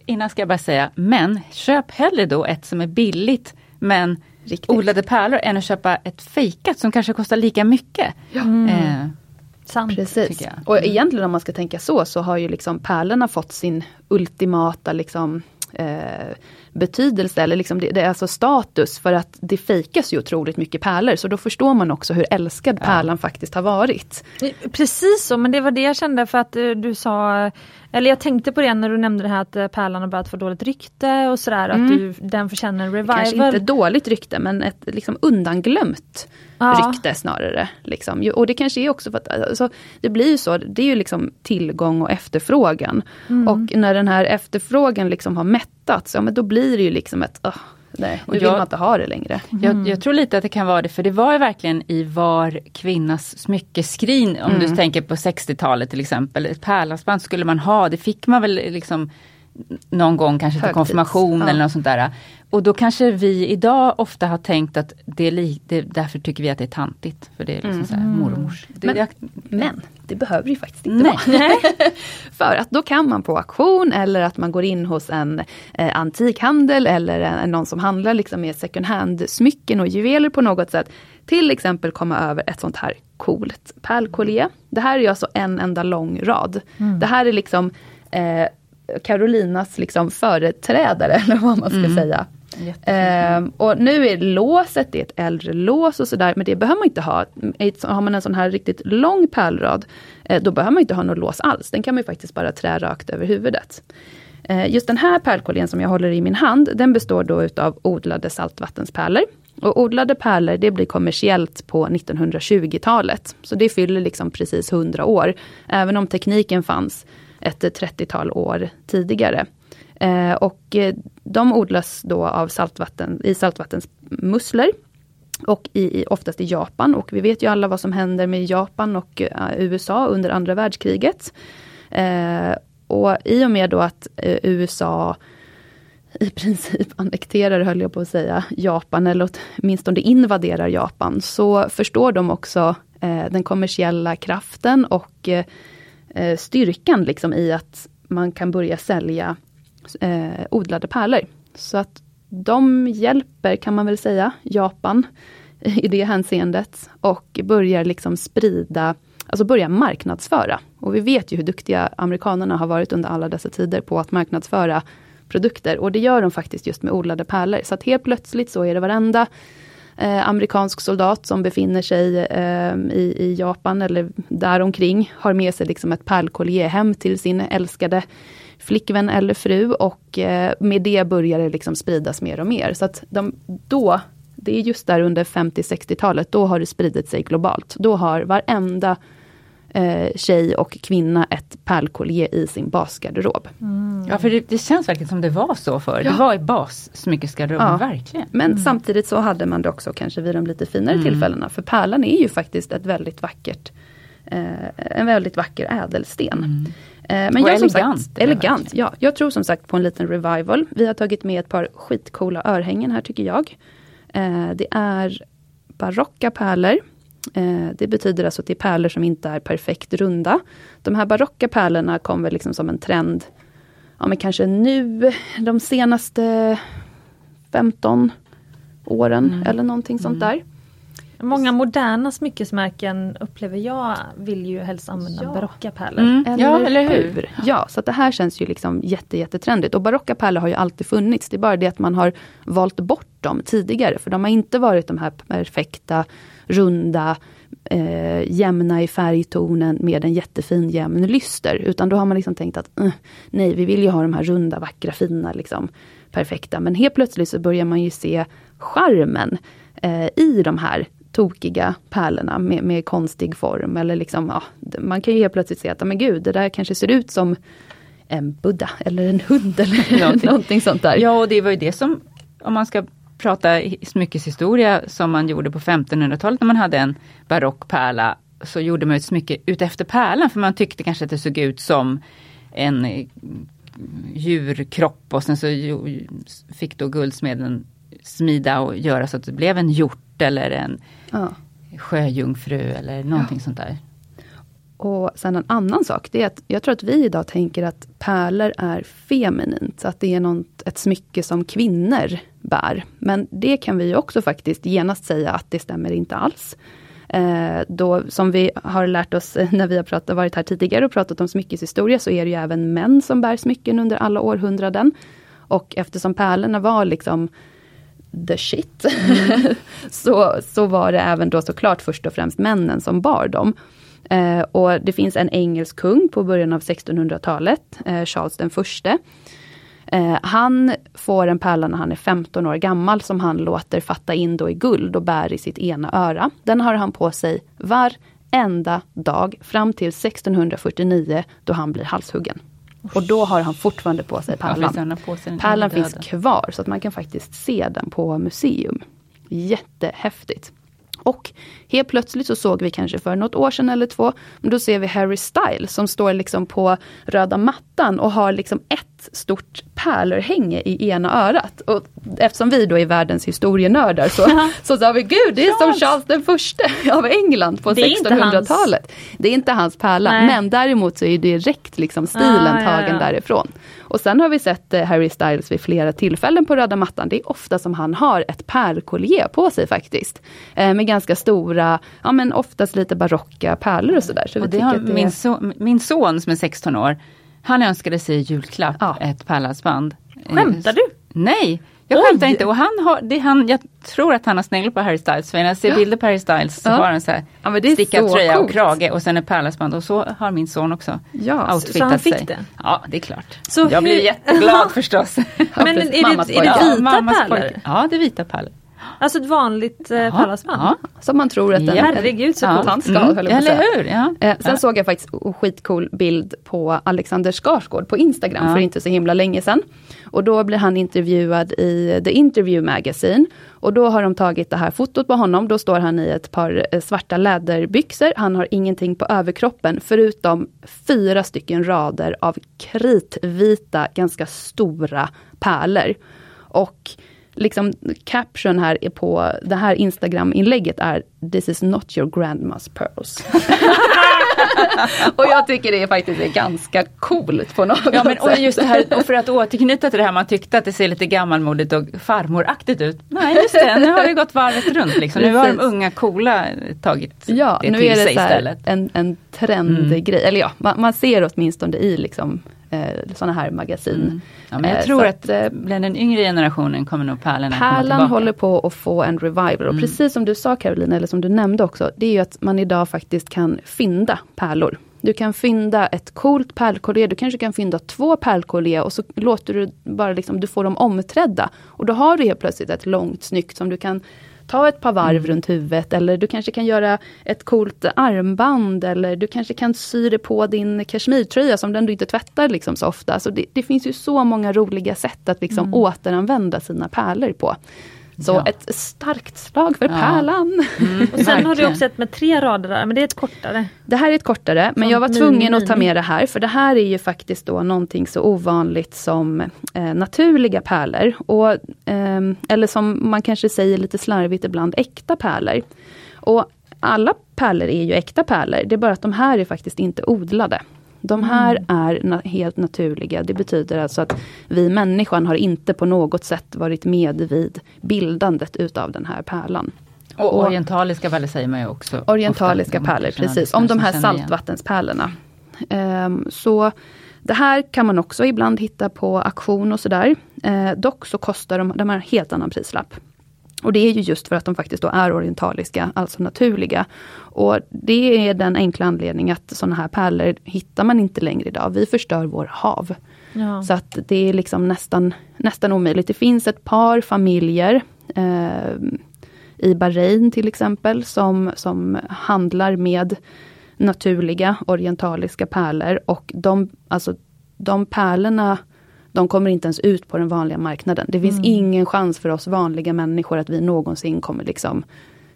innan ska jag bara säga, men köp hellre då ett som är billigt men riktigt. odlade pärlor än att köpa ett fejkat som kanske kostar lika mycket. mm, Eh, sant. Precis. Och egentligen om man ska tänka så, så har ju liksom pärlorna fått sin ultimata liksom, eh, betydelse, eller liksom det, det är alltså status, för att det fejkas ju otroligt mycket pärlor, så då förstår man också hur älskad Ja. pärlan faktiskt har varit. Precis så, men det var det jag kände för att eh, du sa, eller jag tänkte på det när du nämnde det här att eh, pärlan har börjat få dåligt rykte och sådär, Mm. att du, den förtjänar en revival. Kanske inte dåligt rykte, men ett liksom undanglömt Ja. rykte snarare. Liksom. Och det kanske är också för att alltså, det blir ju så, det är ju liksom tillgång och efterfrågan. Mm. Och när den här efterfrågan liksom har mättats, ja men då blir det ju liksom ett, oh, nej, Och nu vill jag- man inte ha det längre. jag, jag tror lite att det kan vara det, för det var ju verkligen i var kvinnas smyckeskrin, om Mm. du tänker på 60-talet till exempel. Ett pärlhalsband skulle man ha, det fick man väl liksom någon gång kanske till konfirmation ja. eller något sånt där. Och då kanske vi idag ofta har tänkt att det är li, det, därför tycker vi att det är tantigt. För det är liksom Mm. så här mormors. Det, Men- jag, Men det behöver ju faktiskt inte Nej. vara. För att då kan man på auktion eller att man går in hos en eh, antikhandel eller en, någon som handlar liksom med second hand-smycken och juveler på något sätt. Till exempel komma över ett sånt här coolt pärlkollier. Det här är ju alltså en enda lång rad. Det här är liksom eh, Carolinas liksom företrädare, eller vad man ska Mm. säga. Ehm, och nu är låset, det är ett äldre lås och sådär, men det behöver man inte ha. Har man en sån här riktigt lång pärlrad, eh, då behöver man inte ha något lås alls. Den kan man ju faktiskt bara trä rakt över huvudet. Eh, just den här pärlkollien som jag håller i min hand, den består då utav odlade saltvattenspärlor. Och odlade pärlor, det blir kommersiellt på 1920-talet. Så det fyller liksom precis 100 år, även om tekniken fanns ett 30-tal år tidigare. Eh, och eh, de odlas då av saltvatten, i saltvattensmusslor. Och i, i, oftast i Japan. Och vi vet ju alla vad som händer med Japan och eh, USA under andra världskriget. Eh, och i och med då att eh, USA i princip annekterar, höll jag på att säga, Japan eller åtminstone invaderar Japan, så förstår de också eh, den kommersiella kraften och eh, eh styrkan liksom i att man kan börja sälja eh, odlade pärlor. Så att de hjälper, kan man väl säga, Japan i det hänseendet och börjar liksom sprida, alltså börjar marknadsföra. Och vi vet ju hur duktiga amerikanerna har varit under alla dessa tider på att marknadsföra produkter. Och det gör de faktiskt just med odlade pärlor. Så att helt plötsligt så är det varenda eh, amerikansk soldat som befinner sig eh, i, i, Japan eller däromkring har med sig liksom ett pärlkollier hem till sin älskade flickvän eller fru och eh, med det börjar det liksom spridas mer och mer. Så att de, då, det är just där under 50-60-talet, då har det spridit sig globalt. Då har varenda eh, tjej och kvinna ett pärlkollier i sin basgarderob. Mm. Ja, för det, det, känns verkligen som det var så förr. Ja. Det var i bassmyckesgarderoben, ja. verkligen. Men mm. samtidigt så hade man det också kanske vid de lite finare mm. tillfällena. För pärlan är ju faktiskt ett väldigt vackert eh, en väldigt vacker ädelsten. Eh, men och jag, elegant. Sagt, elegant, ja. Jag tror som sagt på en liten revival. Vi har tagit med ett par skitcoola örhängen här tycker jag. Eh, det är barocka pärlor Eh, det betyder alltså att det är pärlor som inte är perfekt runda. De här barocka pärlorna kom väl liksom som en trend, ja men kanske nu, de senaste 15 åren mm. eller någonting sånt mm. där. Många moderna smyckesmärken upplever jag vill ju helst använda ja. barocka pärlor. Mm. Eller ja, eller hur? Ja, så det här känns ju liksom jätte, jättetrendigt. Och barocka pärlor har ju alltid funnits. Det är bara det att man har valt bort dem tidigare. För de har inte varit de här perfekta runda, eh, jämna i färgtonen med en jättefin jämn lyster. Utan då har man liksom tänkt att uh, nej, vi vill ju ha de här runda, vackra, fina, liksom, perfekta. Men helt plötsligt så börjar man ju se charmen eh, i de här tokiga pärlorna med, med konstig form. Eller liksom, ja, man kan ju helt plötsligt se att, men gud, det där kanske ser ut som en Buddha eller en hund eller någonting. någonting sånt där. Ja, och det var ju det som, om man ska prata smyckeshistoria som man gjorde på 1500-talet när man hade en barock pärla. Så gjorde man ett smycke utefter pärlan för man tyckte kanske att det såg ut som en djurkropp och sen så fick då guldsmeden smida och göra så att det blev en hjort eller en ja. sjöjungfru eller någonting ja. sånt där. Och sen en annan sak, det är att jag tror att vi idag tänker att pärlor är feminint. Att det är något, ett smycke som kvinnor bär. Men det kan vi också faktiskt genast säga att det stämmer inte alls. Eh, då, som vi har lärt oss när vi har pratat, varit här tidigare och pratat om smyckeshistoria, så är det ju även män som bär smycken under alla århundraden. Och eftersom pärlorna var liksom the shit, mm. så, så var det även då såklart först och främst männen som bar dem. Eh, och det finns en engelsk kung på början av 1600-talet, eh, Charles den förste. Eh, han får en pärla när han är 15 år gammal som han låter fatta in då i guld och bär i sitt ena öra. Den har han på sig varenda dag fram till 1649 då han blir halshuggen. Och då har han fortfarande på sig pärlan. Pärlan finns kvar så att man kan faktiskt se den på museum. Jättehäftigt. Och helt plötsligt så såg vi kanske för något år sedan eller två, men då ser vi Harry Styles som står liksom på röda mattan och har liksom ett stort pärlörhänge i ena örat. Och eftersom vi då är världens historienördar så, så sa vi, gud det är som Charles den förste av England på 1600-talet. Det är inte hans pärla, Nej. men däremot så är det direkt liksom stilen ah, tagen ja, ja. därifrån. Och sen har vi sett eh, Harry Styles vid flera tillfällen på röda mattan. Det är ofta som han har ett pärlkollier på sig faktiskt. Eh, med ganska stora, ja men oftast lite barocka pärlor och sådär. Så och det har det min, son, min son som är 16 år, han önskade sig i julklapp ja. ett pärlhalsband. Skämtar du? Nej, jag skämtar inte. Och han har, det, han, jag tror att han har sneglat på Harry Styles. För när jag ser ja. bilder på Harry Styles så ja. har han så här ja, stickad tröja coolt. och krage och sen ett pärlhalsband. Och så har min son också ja, outfitat så han fick sig. Det. Ja, det är klart. Så jag hur... blir jätteglad förstås. Men är det, är det vita pärlor? Ja, det är vita pärlor. Alltså ett vanligt eh, pärlhalsband? Ja, som man tror att en, Ja. Herregud så coolt. tant ska ha, säga. Eller hur? Ja. Eh, sen Ja. såg jag faktiskt en skitcool bild på Alexander Skarsgård på Instagram Ja. för inte så himla länge sedan. Och då blir han intervjuad i The Interview Magazine. Och då har de tagit det här fotot på honom. Då står han i ett par eh, svarta läderbyxor. Han har ingenting på överkroppen förutom fyra stycken rader av kritvita, ganska stora pärlor. Och liksom caption här är på det här Instagram-inlägget är This is not your grandma's pearls. och jag tycker det är faktiskt är ganska coolt på något Ja men och just det här, och för att återknyta till det här man tyckte att det ser lite gammalmodigt och farmoraktigt ut. Nej just det, nu har det gått varvet runt liksom. Nu har de unga coola tagit Ja, det nu till är det sig så här istället. en, en trendgrej. Eller ja, man, man ser åtminstone i liksom sådana här magasin. Mm. Ja, men jag Eh, tror så att eh, bland den yngre generationen kommer nog pärlorna komma Pärlan håller på att få en revival. Och Mm. precis som du sa Carolina, eller som du nämnde också, det är ju att man idag faktiskt kan fynda pärlor. Du kan fynda ett coolt pärlkollier, du kanske kan fynda två pärlkollier och så låter du bara liksom, du får dem omträdda. Och då har du helt plötsligt ett långt snyggt som du kan ta ett par varv runt huvudet eller du kanske kan göra ett coolt armband eller du kanske kan sy det på din kashmirtröja som den du inte tvättar liksom så ofta. Så det, det finns ju så många roliga sätt att liksom återanvända sina pärlor på. Så Ja. ett starkt slag för Ja. pärlan. Mm, Och sen har du också ett med tre rader där, men det är ett kortare. Det här är ett kortare, men Som jag var tvungen att ta med det här, för det här är ju faktiskt då någonting så ovanligt som eh, naturliga pärlor. Och, ehm, eller som man kanske säger lite slarvigt ibland, äkta pärlor. Och alla pärlor är ju äkta pärlor, det är bara att de här är faktiskt inte odlade. De här är na- helt naturliga. Det betyder alltså att vi människan har inte på något sätt varit med vid bildandet utav den här pärlan. Och och- orientaliska pärlor säger man ju också. Orientaliska ofta. pärlor, precis. Om de här saltvattenspärlorna. Ehm, så det här kan man också ibland hitta på auktion och sådär. Eh, dock så kostar de, de har en helt annan prislapp. Och det är ju just för att de faktiskt då är orientaliska, alltså naturliga. Och det är den enkla anledningen att sådana här pärlor hittar man inte längre idag. Vi förstör vår hav. Ja. Så att det är liksom nästan, nästan omöjligt. Det finns ett par familjer eh, i Bahrain till exempel som, som handlar med naturliga orientaliska pärlor och de, alltså, de pärlorna de kommer inte ens ut på den vanliga marknaden. Det finns ingen chans för oss vanliga människor att vi någonsin kommer liksom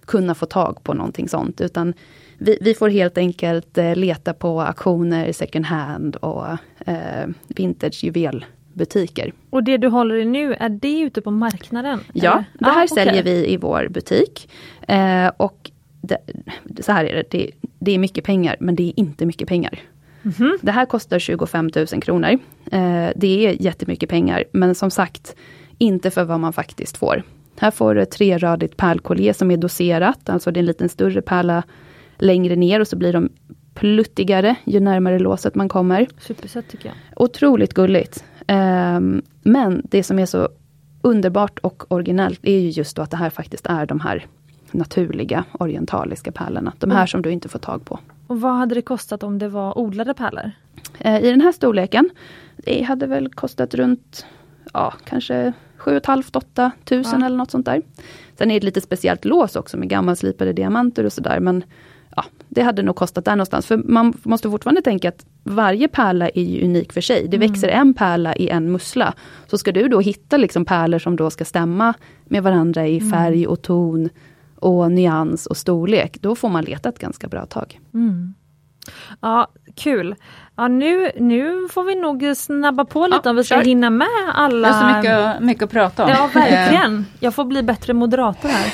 kunna få tag på någonting sånt. Utan vi, vi får helt enkelt eh, leta på auktioner, second hand och eh, vintage juvelbutiker. Och det du håller i nu, är det ute på marknaden? Ja, eller? det här Ah, säljer vi i vår butik. Eh, och det, så här är det, det, det är mycket pengar men det är inte mycket pengar. Mhm. Det här kostar 25 000 kronor. Eh, det är jättemycket pengar men som sagt inte för vad man faktiskt får. Här får du ett treradigt pärlkollier som är doserat, alltså det är en liten större pärla längre ner och så blir de pluttigare ju närmare låset man kommer. Supersött tycker jag. Otroligt gulligt. Ehm, men det som är så underbart och originellt är ju just då att det här faktiskt är de här naturliga orientaliska pärlorna. De här Mm. som du inte får tag på. Och vad hade det kostat om det var odlade pärlor? Eh, I den här storleken, det hade väl kostat runt, ja kanske 7 500-8 tusen Ja. eller något sånt där. Sen är det ett lite speciellt lås också med gammalslipade diamanter och sådär men ja, det hade nog kostat där någonstans. För man måste fortfarande tänka att varje pärla är ju unik för sig. Det Mm. växer en pärla i en mussla. Så ska du då hitta liksom pärlor som då ska stämma med varandra i färg och ton och nyans och storlek. Då får man leta ett ganska bra tag. Mm. Ja, kul. Ja, nu, nu får vi nog snabba på lite Ja, om vi ska kör. hinna med Det alla... är så mycket, mycket att prata om. Ja, verkligen. Jag får bli bättre moderator här.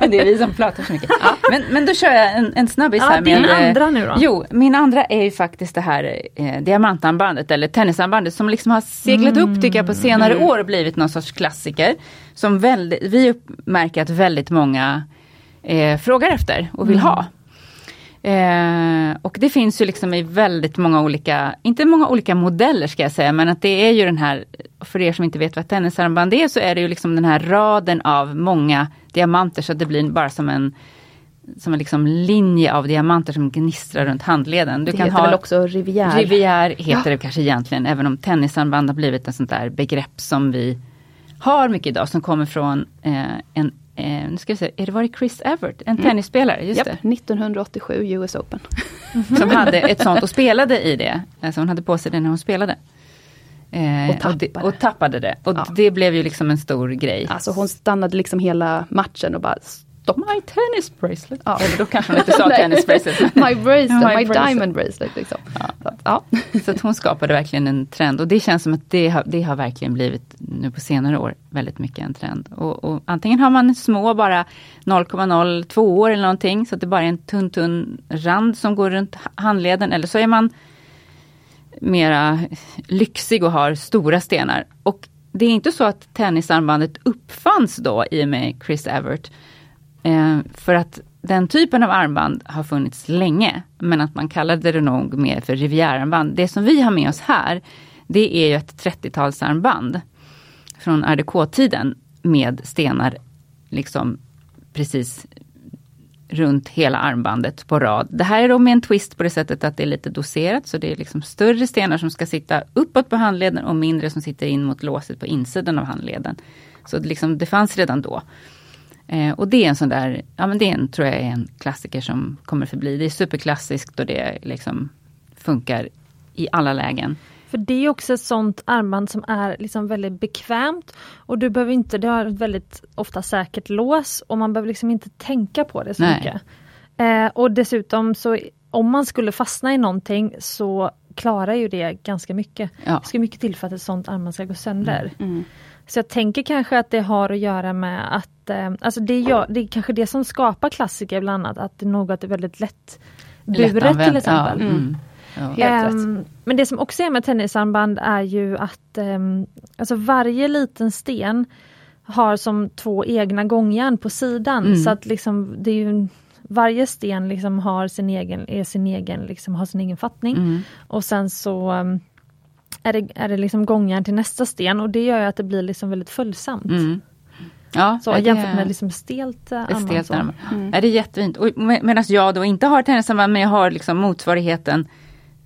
det är vi som pratar så mycket. Men, men då kör jag en, en snabbis Ja, här. din med, eh, andra nu då? Jo, min andra är ju faktiskt det här eh, diamantarmbandet eller tennisarmbandet som liksom har seglat upp tycker jag på senare år och blivit någon sorts klassiker. Som väldigt, vi märker att väldigt många eh, frågar efter och vill ha. Eh, och det finns ju liksom i väldigt många olika, inte många olika modeller ska jag säga, men att det är ju den här, för er som inte vet vad tennisarmband är, så är det ju liksom den här raden av många diamanter så att det blir bara som en som en liksom linje av diamanter som gnistrar runt handleden. Du det kan heter ha väl också Rivière? Rivière heter det kanske egentligen, även om tennisarmband har blivit ett sånt där begrepp som vi har mycket idag som kommer från eh, en Eh, nu ska jag säga, är det var det Chris Evert, en mm. tennisspelare? Just det. 1987 US Open. Som hade ett sånt och spelade i det. Alltså hon hade på sig det när hon spelade. Eh, och, tappade. Och, och, tappade det. Och ja. det blev ju liksom en stor grej. Alltså hon stannade liksom hela matchen och bara Stop my tennis bracelet. Ja. Eller då kanske hon inte sa tennis bracelet. my bracelet, my, my diamond bracelet. Liksom. Ja. Så, att, ja. så att hon skapade verkligen en trend och det känns som att det har, det har verkligen blivit nu på senare år väldigt mycket en trend. Och, och antingen har man små bara 0,02 år eller någonting så att det bara är en tunn tunn rand som går runt handleden eller så är man mera lyxig och har stora stenar. Och det är inte så att tennisarmbandet uppfanns då i och med Chris Evert. Eh, för att den typen av armband har funnits länge, men att man kallade det nog mer för rivierarmband. Det som vi har med oss här, det är ju ett 30-talsarmband från RDK-tiden med stenar liksom precis runt hela armbandet på rad. Det här är då med en twist på det sättet att det är lite doserat, så det är liksom större stenar som ska sitta uppåt på handleden och mindre som sitter in mot låset på insidan av handleden. Så det, liksom, det fanns redan då. Eh, och det är en sån där, ja men det är en, tror jag är en klassiker som kommer förbli. Det är superklassiskt och det liksom funkar i alla lägen. För det är också ett sånt armband som är liksom väldigt bekvämt och du behöver inte, det har ett väldigt ofta säkert lås och man behöver liksom inte tänka på det så Nej. mycket. Eh, och dessutom så om man skulle fastna i någonting så klarar ju det ganska mycket. Ja. Det ska mycket till för att ett sånt armband ska gå sönder. Mm. Mm. Så jag tänker kanske att det har att göra med att, eh, alltså det, är, det är kanske det som skapar klassiker bland annat, att något är väldigt lätt buret till exempel. Ja, mm. Ja. Um, men det som också är med tennisarmband är ju att um, alltså varje liten sten har som två egna gångjärn på sidan mm. så att liksom det är ju varje sten liksom har sin egen, är sin egen, liksom har sin egen fattning. Mm. Och sen så um, är det, är det liksom gångjärn till nästa sten och det gör att det blir liksom väldigt följsamt. Mm. Ja, så jämfört med liksom stelt eh, armband. Mm. Är det jättefint. Med, Medan jag då inte har tennisarmband men jag har liksom motsvarigheten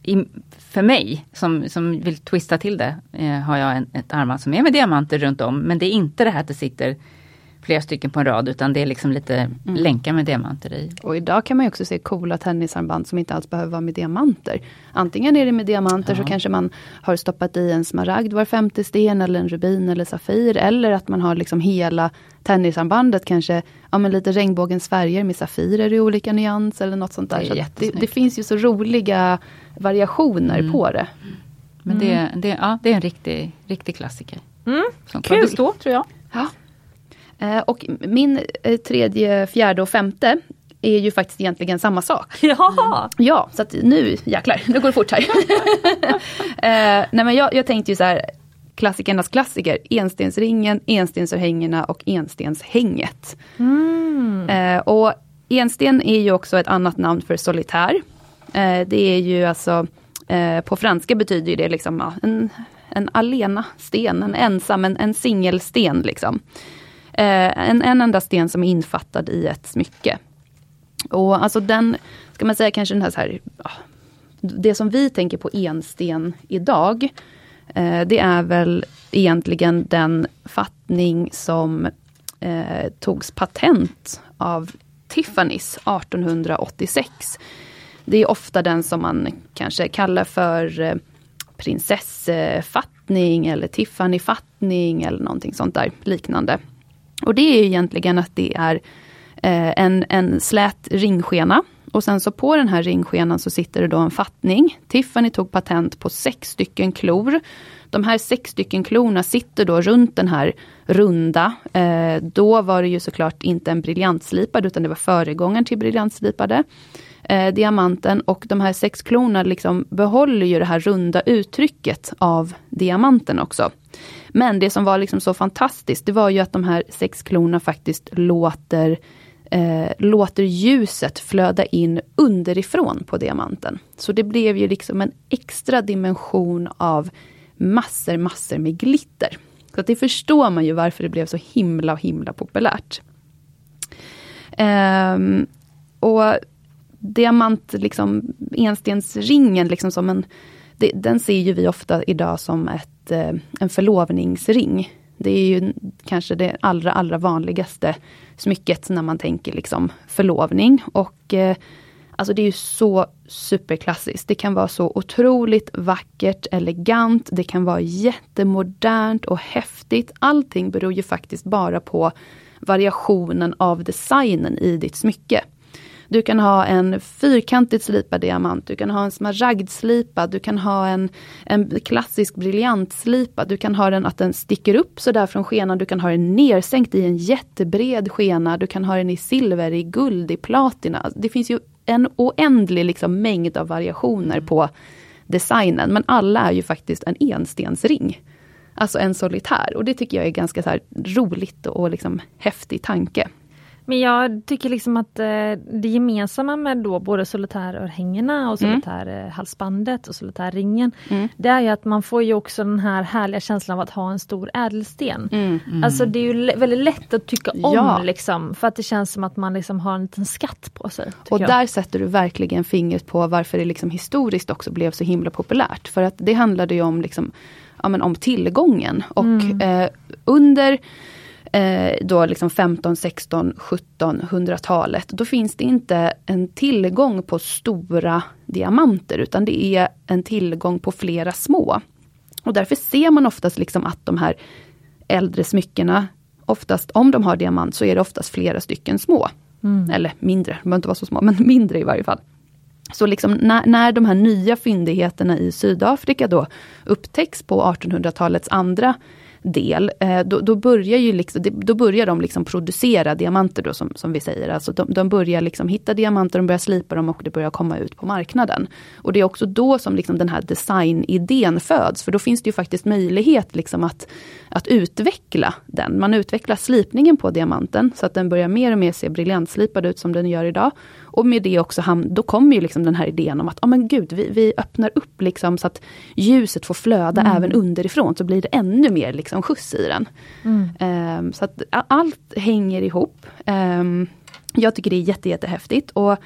i, för mig som, som vill twista till det eh, har jag en, ett armband som är med diamanter runt om men det är inte det här att det sitter flera stycken på en rad utan det är liksom lite mm. länkar med diamanter i. Och idag kan man också se coola tennisarmband som inte alls behöver vara med diamanter. Antingen är det med diamanter ja. så kanske man har stoppat i en smaragd var femte sten eller en rubin eller safir. Eller att man har liksom hela tennisarmbandet kanske ja, men lite regnbågens färger med safirer i olika nyans eller något sånt där. Det, så det, det, finns ju så roliga variationer mm. på det. Men det, mm. det, ja, det är en riktig, riktig klassiker. Mm. Som Kul! Bestå, tror jag. Ja. Eh, och min eh, tredje, fjärde och femte är ju faktiskt egentligen samma sak. Jaha. Ja, så att nu jäklar, nu går det fort här. eh, nej men jag, jag tänkte ju så här, klassikernas klassiker, enstensringen, enstensörhängena och enstenshänget. Mm. Eh, och ensten är ju också ett annat namn för solitär. Eh, det är ju alltså, på franska betyder det liksom en, en alena sten, en ensam, en, en singelsten liksom. Eh, en, en enda sten som är infattad i ett smycke. Och alltså den, ska man säga kanske den här, så här ah, det som vi tänker på ensten idag, eh, det är väl egentligen den fattning som eh, togs patent av Tiffany's 1886. Det är ofta den som man kanske kallar för eh, prinsessfattning eller Tiffany-fattning eller någonting sånt där liknande. Och det är egentligen att det är eh, en, en slät ringskena. Och sen så på den här ringskenan så sitter det då en fattning. Tiffany tog patent på sex stycken klor. De här sex stycken klorna sitter då runt den här runda. Eh, då var det ju såklart inte en briljantslipad utan det var föregångaren till briljantslipade eh, diamanten. Och de här sex klorna liksom behåller ju det här runda uttrycket av diamanten också. Men det som var liksom så fantastiskt, det var ju att de här sex klorna faktiskt låter eh, låter ljuset flöda in underifrån på diamanten. Så det blev ju liksom en extra dimension av massor, massor med glitter. Så det förstår man ju varför det blev så himla, himla populärt. Um, och diamant, liksom enstensringen liksom som en, det, den ser ju vi ofta idag som ett, eh, en förlovningsring. Det är ju kanske det allra, allra vanligaste smycket när man tänker liksom förlovning. Och eh, Alltså det är ju så superklassiskt. Det kan vara så otroligt vackert, elegant, det kan vara jättemodernt och häftigt. Allting beror ju faktiskt bara på variationen av designen i ditt smycke. Du kan ha en fyrkantigt slipad diamant, du kan ha en smaragdslipad, du kan ha en, en klassisk briljantslipad, du kan ha den att den sticker upp sådär från skenan, du kan ha den nersänkt i en jättebred skena, du kan ha den i silver, i guld, i platina. Det finns ju en oändlig liksom, mängd av variationer mm. på designen, men alla är ju faktiskt en enstensring. Alltså en solitär och det tycker jag är ganska så roligt och liksom häftig tanke. Men jag tycker liksom att eh, det gemensamma med då både solitärörhängena och mm. solitärhalsbandet och solitärringen, mm. det är ju att man får ju också den här härliga känslan av att ha en stor ädelsten. Mm. Mm. Alltså det är ju väldigt lätt att tycka om ja. liksom, för att det känns som att man liksom har en liten skatt på sig. Och där sätter du verkligen fingret på varför det liksom historiskt också blev så himla populärt. För att det handlade ju om, liksom, ja, men om tillgången och mm. eh, under eh, då liksom 15, 16, 17, 100-talet, då finns det inte en tillgång på stora diamanter utan det är en tillgång på flera små. Och därför ser man oftast liksom att de här äldre smyckena, oftast om de har diamant så är det oftast flera stycken små. Mm. Eller mindre, de behöver inte vara så små, men mindre i varje fall. Så liksom när, när de här nya fyndigheterna i Sydafrika då upptäcks på 1800-talets andra del, eh, då, då, börjar ju liksom, då börjar de liksom producera diamanter då som, som vi säger. Alltså de, de börjar liksom hitta diamanter, de börjar slipa dem och det börjar komma ut på marknaden. Och det är också då som liksom den här designidén föds, för då finns det ju faktiskt möjlighet liksom att, att utveckla den. Man utvecklar slipningen på diamanten så att den börjar mer och mer se briljantslipad ut som den gör idag. Och med det också, då kommer ju liksom den här idén om att, ja oh men gud, vi, vi öppnar upp liksom så att ljuset får flöda mm. även underifrån, så blir det ännu mer liksom skjuts i den. Mm. Um, så att allt hänger ihop. Um, jag tycker det är jätte, jättehäftigt. Och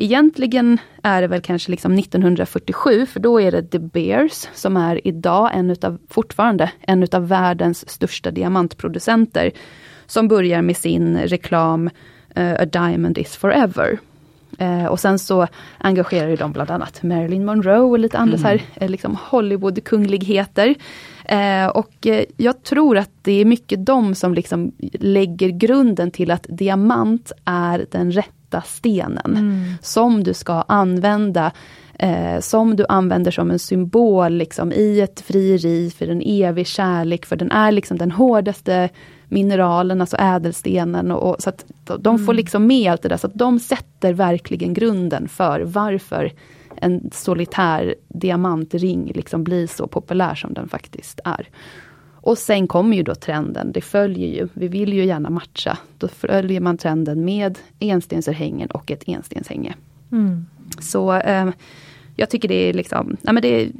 Egentligen är det väl kanske liksom 1947, för då är det De Beers som är idag en utav, fortfarande en utav världens största diamantproducenter. Som börjar med sin reklam uh, A Diamond is forever. Eh, och sen så engagerar de bland annat Marilyn Monroe och lite andra mm. så här, eh, liksom Hollywood-kungligheter. Eh, och eh, jag tror att det är mycket de som liksom lägger grunden till att diamant är den rätta stenen. Mm. Som du ska använda eh, som du använder som en symbol liksom, i ett frieri för en evig kärlek, för den är liksom den hårdaste mineralen, alltså ädelstenen. Och, och så att de får mm. liksom med allt det där, så att de sätter verkligen grunden för varför en solitär diamantring liksom blir så populär som den faktiskt är. Och sen kommer ju då trenden, det följer ju, vi vill ju gärna matcha. Då följer man trenden med enstensörhängen och ett enstenshänge. Mm. Så eh, jag tycker det är liksom, nej men det är,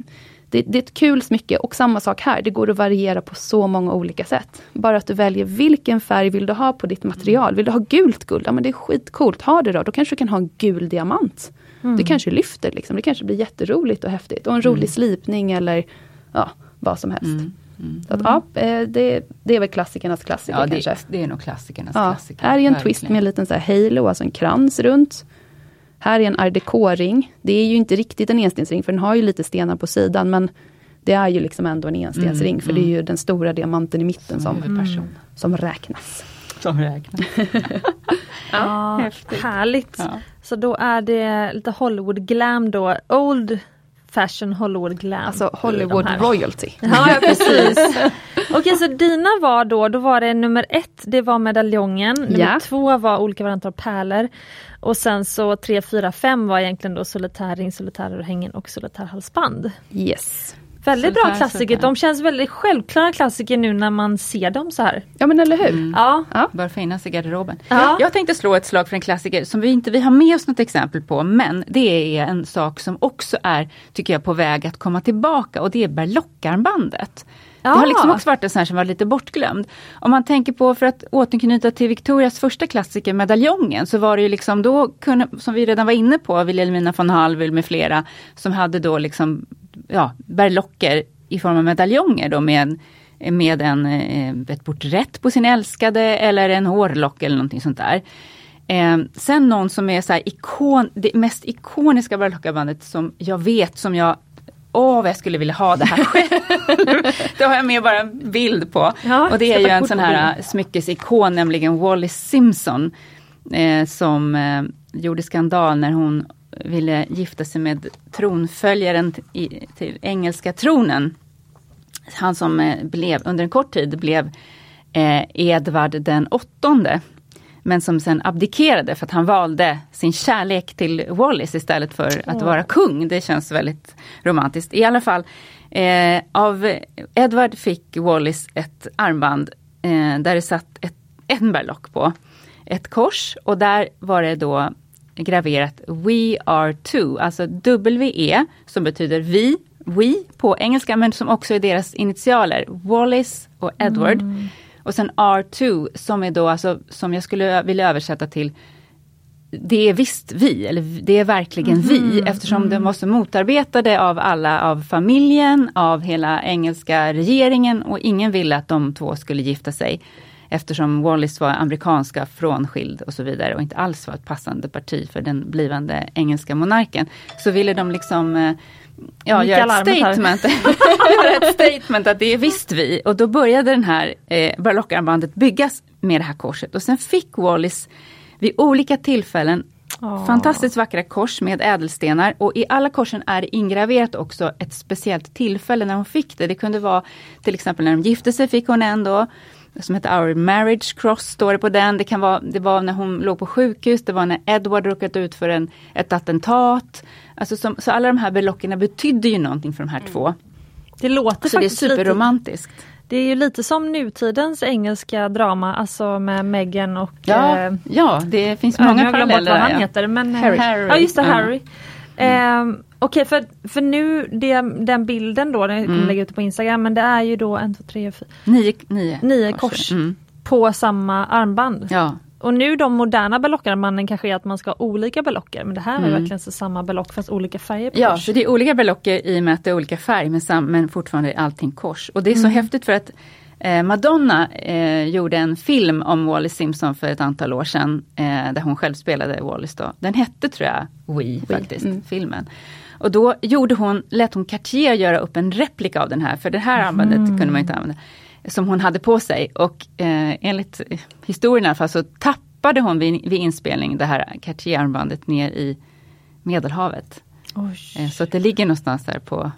det, det, är ett kul smycke och samma sak här, det går att variera på så många olika sätt. Bara att du väljer vilken färg vill du ha på ditt material. Vill du ha gult guld? Ja men det är skitcoolt, ha det då. Då kanske du kan ha en gul diamant. Mm. Det kanske lyfter, liksom. det kanske blir jätteroligt och häftigt. Och en rolig mm. slipning eller ja, vad som helst. Mm. Mm. Så att, ja, eh, det, det, är väl klassikernas klassiker ja, det, kanske. Det är nog klassikernas ja, klassiker. Här är en Verkligen. twist med en liten så här halo, alltså en krans runt. Här är en art ring Det är ju inte riktigt en enstensring, för den har ju lite stenar på sidan, men det är ju liksom ändå en enstensring, mm, för det är mm. ju den stora diamanten i mitten som, som, mm. som räknas. Som räknas. ja, härligt. Ja. Så då är det lite Hollywood glam då, Old fashion Hollywood glam. Alltså Hollywood royalty. Ja, precis. Okej, så dina var då, då var det nummer ett, det var medaljongen, nummer yeah. två var olika varianter av pärlor och sen så tre, fyra, fem var egentligen då solitärring, solitärörhängen och solitärhalsband. Yes. Väldigt bra klassiker. De känns väldigt självklara klassiker nu när man ser dem så här. Ja men eller hur. Mm. Ja. ja. Bör finnas i garderoben. Ja. Jag tänkte slå ett slag för en klassiker som vi inte vi har med oss något exempel på men det är en sak som också är, tycker jag, på väg att komma tillbaka och det är berlockarmbandet. Ja. Det har liksom också varit en sån här som var lite bortglömd. Om man tänker på, för att återknyta till Victorias första klassiker, medaljongen, så var det ju liksom då, kunde, som vi redan var inne på, Wilhelmina von Hallwyl med flera, som hade då liksom ja, berlocker i form av medaljonger då med en med en, eh, ett porträtt på sin älskade eller en hårlock eller någonting sånt där. Eh, sen någon som är så här ikon, det mest ikoniska Barlockabandet som jag vet som jag Åh vad jag skulle vilja ha det här själv. det har jag med bara en bild på. Ja, och det är ju en sån här smyckesikon, nämligen Wallis Simpson. Eh, som eh, gjorde skandal när hon ville gifta sig med tronföljaren till engelska tronen. Han som eh, blev, under en kort tid blev eh, Edvard den åttonde. Men som sen abdikerade för att han valde sin kärlek till Wallis istället för att vara kung. Det känns väldigt romantiskt. I alla fall, eh, av Edward fick Wallis ett armband eh, där det satt ett, en berlock på. Ett kors och där var det då graverat We are two, alltså W-E som betyder vi, we på engelska men som också är deras initialer. Wallis och Edward. Och sen R2 som är då alltså, som jag skulle vilja översätta till det är visst vi, eller det är verkligen vi, eftersom de var så motarbetade av alla, av familjen, av hela engelska regeringen och ingen ville att de två skulle gifta sig. Eftersom Wallis var amerikanska frånskild och så vidare och inte alls var ett passande parti för den blivande engelska monarken. Så ville de liksom eh, ja, göra ett statement, göra ett statement att det är visst vi. Och då började den här eh, barlockarmbandet byggas med det här korset och sen fick Wallis vid olika tillfällen Åh. fantastiskt vackra kors med ädelstenar och i alla korsen är ingraverat också ett speciellt tillfälle när hon fick det. Det kunde vara till exempel när de gifte sig fick hon en då som heter Our Marriage Cross står det på den. Det kan vara, det var när hon låg på sjukhus, det var när Edward råkat ut för en, ett attentat. Alltså som, så alla de här berlockerna betydde ju någonting för de här två. Det låter Så det är faktiskt lite, superromantiskt. det är ju lite som nutidens engelska drama, alltså med Meghan och Ja, eh, ja, det finns många har jag glömt bort paralleller. vad han ja. heter. Men, eh, Harry. Ja just det, Ja. Harry. Ehm, Okej för, för nu, det, den bilden då, den kommer Mm. lägga ut på Instagram, men det är ju då en, två, tre, fyra, Nio, nio, nio kors Mm. på samma armband. Ja, Och nu de moderna belockarmbanden kanske är att man ska ha olika belocker, men det här är Mm. verkligen så samma belock fast olika färger på Ja, kors. så det är olika berlocker i och med att det är olika färg men, sam, men fortfarande är allting kors. Och det är så häftigt för att eh, Madonna eh, gjorde en film om Wallis Simpson för ett antal år sedan. Eh, där hon själv spelade Wallis då. Den hette tror jag We, faktiskt, mm. filmen. Och då gjorde hon, lät hon Cartier göra upp en replika av den här, för det här armbandet kunde man inte använda. Som hon hade på sig och eh, enligt historien i alla fall så tappade hon vid, vid inspelning det här Cartier-armbandet ner i Medelhavet. Oj. Eh, Så att det ligger någonstans där på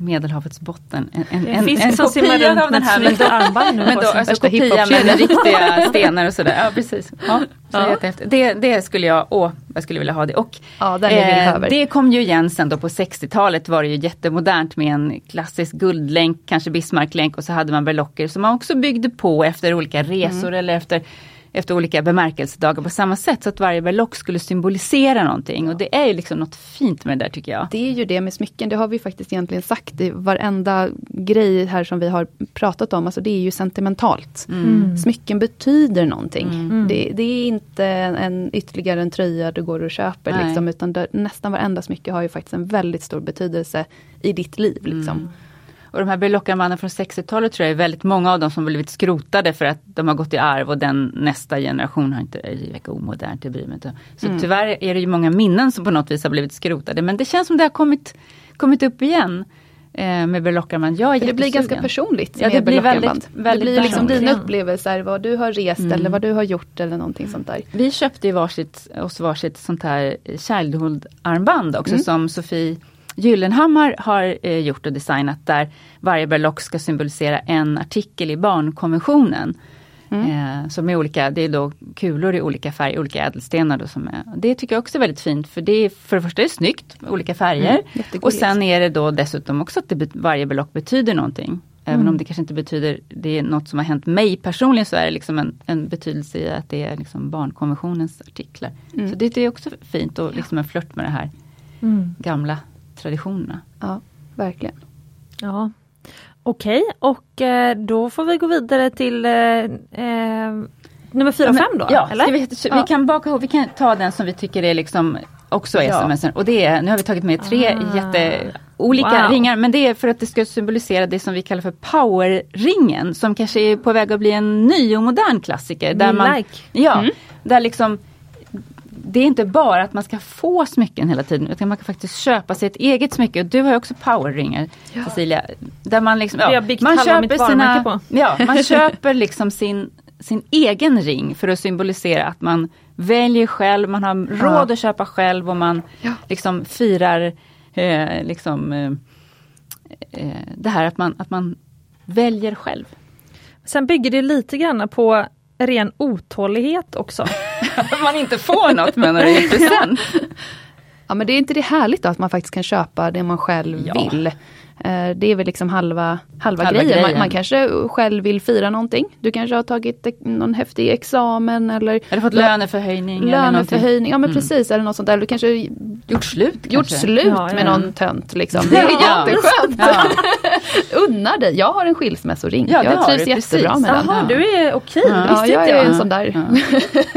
Medelhavets botten. En, en, en fisk som simmar kopia runt av med den här. snyggt armband nu Men då, alltså kopia med riktiga stenar och sådär. Ja precis. Ja, Ja. Det, det skulle jag, åh, jag skulle vilja ha det. Och Ja, eh, det kom ju igen sen då på 60-talet var det ju jättemodernt med en klassisk guldlänk, kanske Bismarcklänk och så hade man berlocker som man också byggde på efter olika resor Mm. eller efter efter olika bemärkelsedagar på samma sätt så att varje berlock skulle symbolisera någonting och det är ju liksom något fint med det där tycker jag. Det är ju det med smycken, det har vi faktiskt egentligen sagt i varenda grej här som vi har pratat om. Alltså det är ju sentimentalt. Mm. Smycken betyder någonting. Mm. Det, det är inte en, ytterligare en tröja du går och köper. Liksom, utan det, nästan varenda smycke har ju faktiskt en väldigt stor betydelse i ditt liv. Liksom. Mm. Och de här berlockarmannen från 60-talet tror jag är väldigt många av dem som blivit skrotade för att de har gått i arv och den nästa generation har inte, det verkar omodernt, det bryr mig inte. Så Mm. tyvärr är det ju många minnen som på något vis har blivit skrotade men det känns som det har kommit, kommit upp igen. Eh, med berlockarman. Jag är För det blir ganska personligt Ja, det blir väldigt- väldigt Det blir liksom dina upplevelser, vad du har rest Mm. eller vad du har gjort eller någonting sånt där. Vi köpte ju varsitt, oss varsitt sånt här Childhood-armband också Mm. som Sofie Gyllenhammar har eh, gjort och designat där varje berlock ska symbolisera en artikel i barnkonventionen. Mm. Eh, som är olika, det är då kulor i olika färger, olika ädelstenar. Då som är, det tycker jag också är väldigt fint för det är för det första är det snyggt med olika färger. Mm, och sen är det då dessutom också att det, varje belopp betyder någonting. Även Mm. om det kanske inte betyder, det är något som har hänt mig personligen så är det liksom en, en betydelse i att det är liksom barnkonventionens artiklar. Mm. Så det är också fint och liksom en flört med de här Mm. gamla traditionerna. Ja, verkligen. Ja. Okej, och eh, då får vi gå vidare till eh, eh, nummer fyra och fem då? Ja, eller? vi, så Ja. vi kan baka ihop, vi kan ta den som vi tycker är liksom också är Ja. smsen. Och det är, nu har vi tagit med tre Ah. olika Wow. ringar, men det är för att det ska symbolisera det som vi kallar för powerringen, som kanske är på väg att bli en ny och modern klassiker. Där man, like. Ja, där liksom det är inte bara att man ska få smycken hela tiden utan man kan faktiskt köpa sig ett eget smycke. Och du har ju också powerringar Cecilia. Där man liksom, ja, man mitt varumärke på. ja, man köper liksom sin, sin egen ring för att symbolisera att man väljer själv, man har råd att köpa själv och man liksom firar eh, liksom, eh, eh, det här att man, att man väljer själv. Sen bygger det lite grann på ren otålighet också. Att man inte får något menar du i present. Ja men det är inte det härligt då att man faktiskt kan köpa det man själv Ja. vill. Eh, Det är väl liksom halva, halva, Halva grejen. Man, grejen. man kanske själv vill fira någonting. Du kanske har tagit någon häftig examen eller Eller fått löneförhöjning. löneförhöjning. Ja men Mm. precis, eller något sånt där. Du kanske Gjort slut gjort kanske. slut Ja, ja, med någon tönt liksom. Det är Ja. jätteskönt. Ja. Unna dig. Jag har en skilsmässoring. Ja, det jag trivs du, jättebra precis. med den. Jaha, Ja. du är okej, Ja, visste jag är jag. en sån där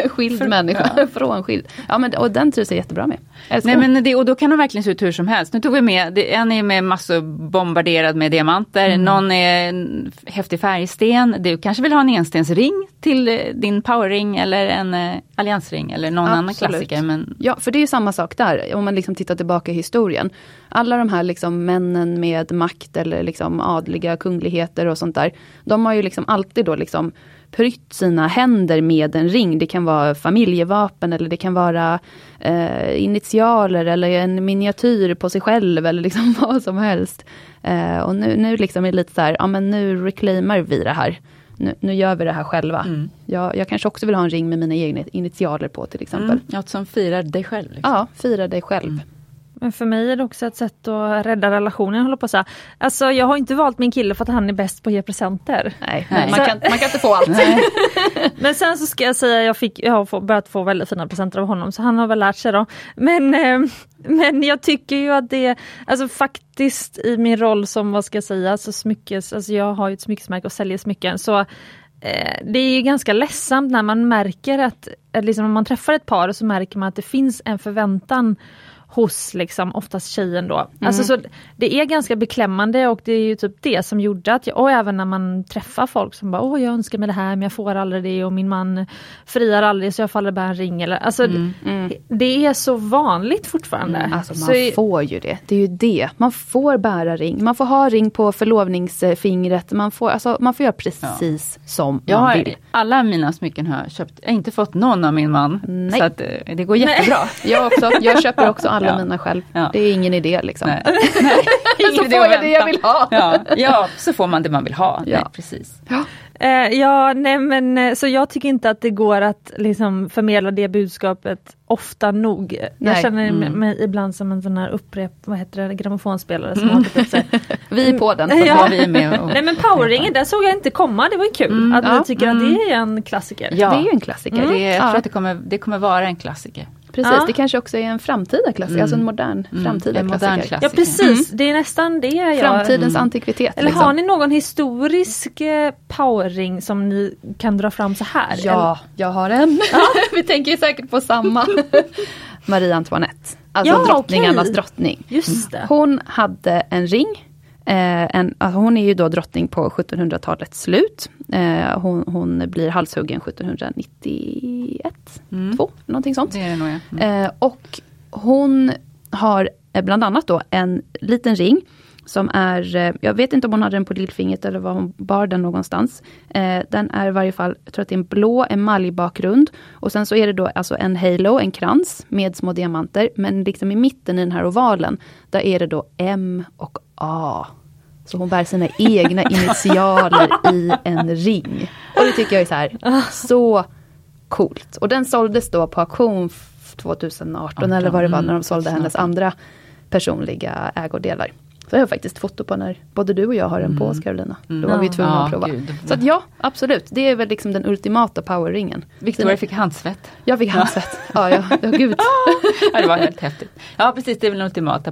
skild För- människa. ja. Frånskild. Ja, men, och den trivs jag jättebra med. Nej men det, och då kan de verkligen se ut hur som helst. Nu tog vi med, det, en är med massor bombarderad med diamanter, Mm. någon är en häftig färgsten. Du kanske vill ha en enstensring till eh, din powerring eller en eh, alliansring eller någon annan Absolut. klassiker. Men Ja, för det är ju samma sak där, om man liksom tittar tillbaka i historien. Alla de här liksom männen med makt eller liksom adliga kungligheter och sånt där. De har ju liksom alltid då liksom prytt sina händer med en ring. Det kan vara familjevapen eller det kan vara eh, initialer eller en miniatyr på sig själv eller liksom vad som helst. Eh, och nu, nu liksom är det lite så här, ja men nu reclaimar vi det här. Nu, nu gör vi det här själva. Mm. Jag, jag kanske också vill ha en ring med mina egna initialer på till exempel. mm, något som firar dig själv. Liksom. Ja, fira dig själv. Mm. Men för mig är det också ett sätt att rädda relationen, jag håller på att säga. Alltså jag har inte valt min kille för att han är bäst på att ge presenter. Nej, Nej. Man, kan, man kan inte få allt. Men sen så ska jag säga, jag, fick, jag har börjat få väldigt fina presenter av honom, så han har väl lärt sig då. Men, eh, men jag tycker ju att det, alltså faktiskt i min roll som, vad ska jag säga, alltså smyckes, alltså jag har ju ett smyckesmärke och säljer smycken, så eh, det är ju ganska ledsamt när man märker att, liksom om man träffar ett par så märker man att det finns en förväntan hos liksom oftast tjejen då. Alltså så det är ganska beklämmande och det är ju typ det som gjorde att jag, och även när man träffar folk som bara åh jag önskar mig det här men jag får aldrig det och min man friar aldrig så jag får aldrig bära en ring eller alltså det, det är så vanligt fortfarande. Alltså så man i- får ju det. Det är ju det. Man får bära ring. Man får ha ring på förlovningsfingret. Man får, alltså, man får göra precis som Jag man har, vill. alla mina smycken har jag köpt. Jag har inte fått någon av min man. Nej. Så att, eh, det går jättebra. Jag också. Jag köper också alla Ja. mina själv. Ja. Det är ingen idé liksom. Nej. Nej. Ingen Så idé får jag det jag vill ha. Ja, ja, så får man det man vill ha. Ja. Nej, precis. Eh, ja, nej men eh, så jag tycker inte att det går att liksom förmedla det budskapet ofta nog. Jag Nej. känner Mm. mig ibland som en sån här upprep, vad heter det, grammofonspelare som upp sig. Vi är på den. Ja. Ja, vi är med och, Nej men powerringen, där såg jag inte komma, det var ju kul Mm, att ja, ni tycker att det är en klassiker. Ja. Det är ju en klassiker. det, jag Ja. tror att det kommer, det kommer vara en klassiker. Precis, Ja. det kanske också är en framtida klassiker. Mm. Alltså en modern Mm, framtida en modern klassiker. klassiker. Ja precis, det är nästan det jag... Framtidens Mm. antikvitet. Eller liksom. har ni någon historisk eh, powerring som ni kan dra fram så här? Ja, jag har en. Vi tänker ju säkert på samma. Marie Antoinette. Alltså Ja, drottningarnas okej. drottning. Just det. Hon hade en ring. Eh, en, alltså hon är ju då drottning på 1700-talets slut. Eh, hon, hon blir halshuggen 1791, Mm. 2, någonting sånt. Det det nog ja. Mm. Eh, och hon har eh, bland annat då en liten ring som är, eh, jag vet inte om hon hade den på lillfingret eller var hon bar den någonstans. Eh, den är i varje fall, jag tror att det är en blå emaljbakgrund. Och sen så är det då alltså en halo, en krans med små diamanter. Men liksom i mitten i den här ovalen, där är det då M och A. Så hon bär sina egna initialer i en ring. Och det tycker jag är så här, så coolt. Och den såldes då på auktion f- 2018 eller vad det var när de sålde Mm, hennes andra personliga ägodelar. Så jag har faktiskt foto på när både du och jag har den på oss Carolina. Då var vi tvungna Mm. Ja, att prova. gud. Så att ja, absolut. Det är väl liksom den ultimata powerringen. Victoria fick handsvett. Jag fick handsvett. Ja, ja, ja, gud. Ja, det var helt häftigt. Ja precis, det är väl den ultimata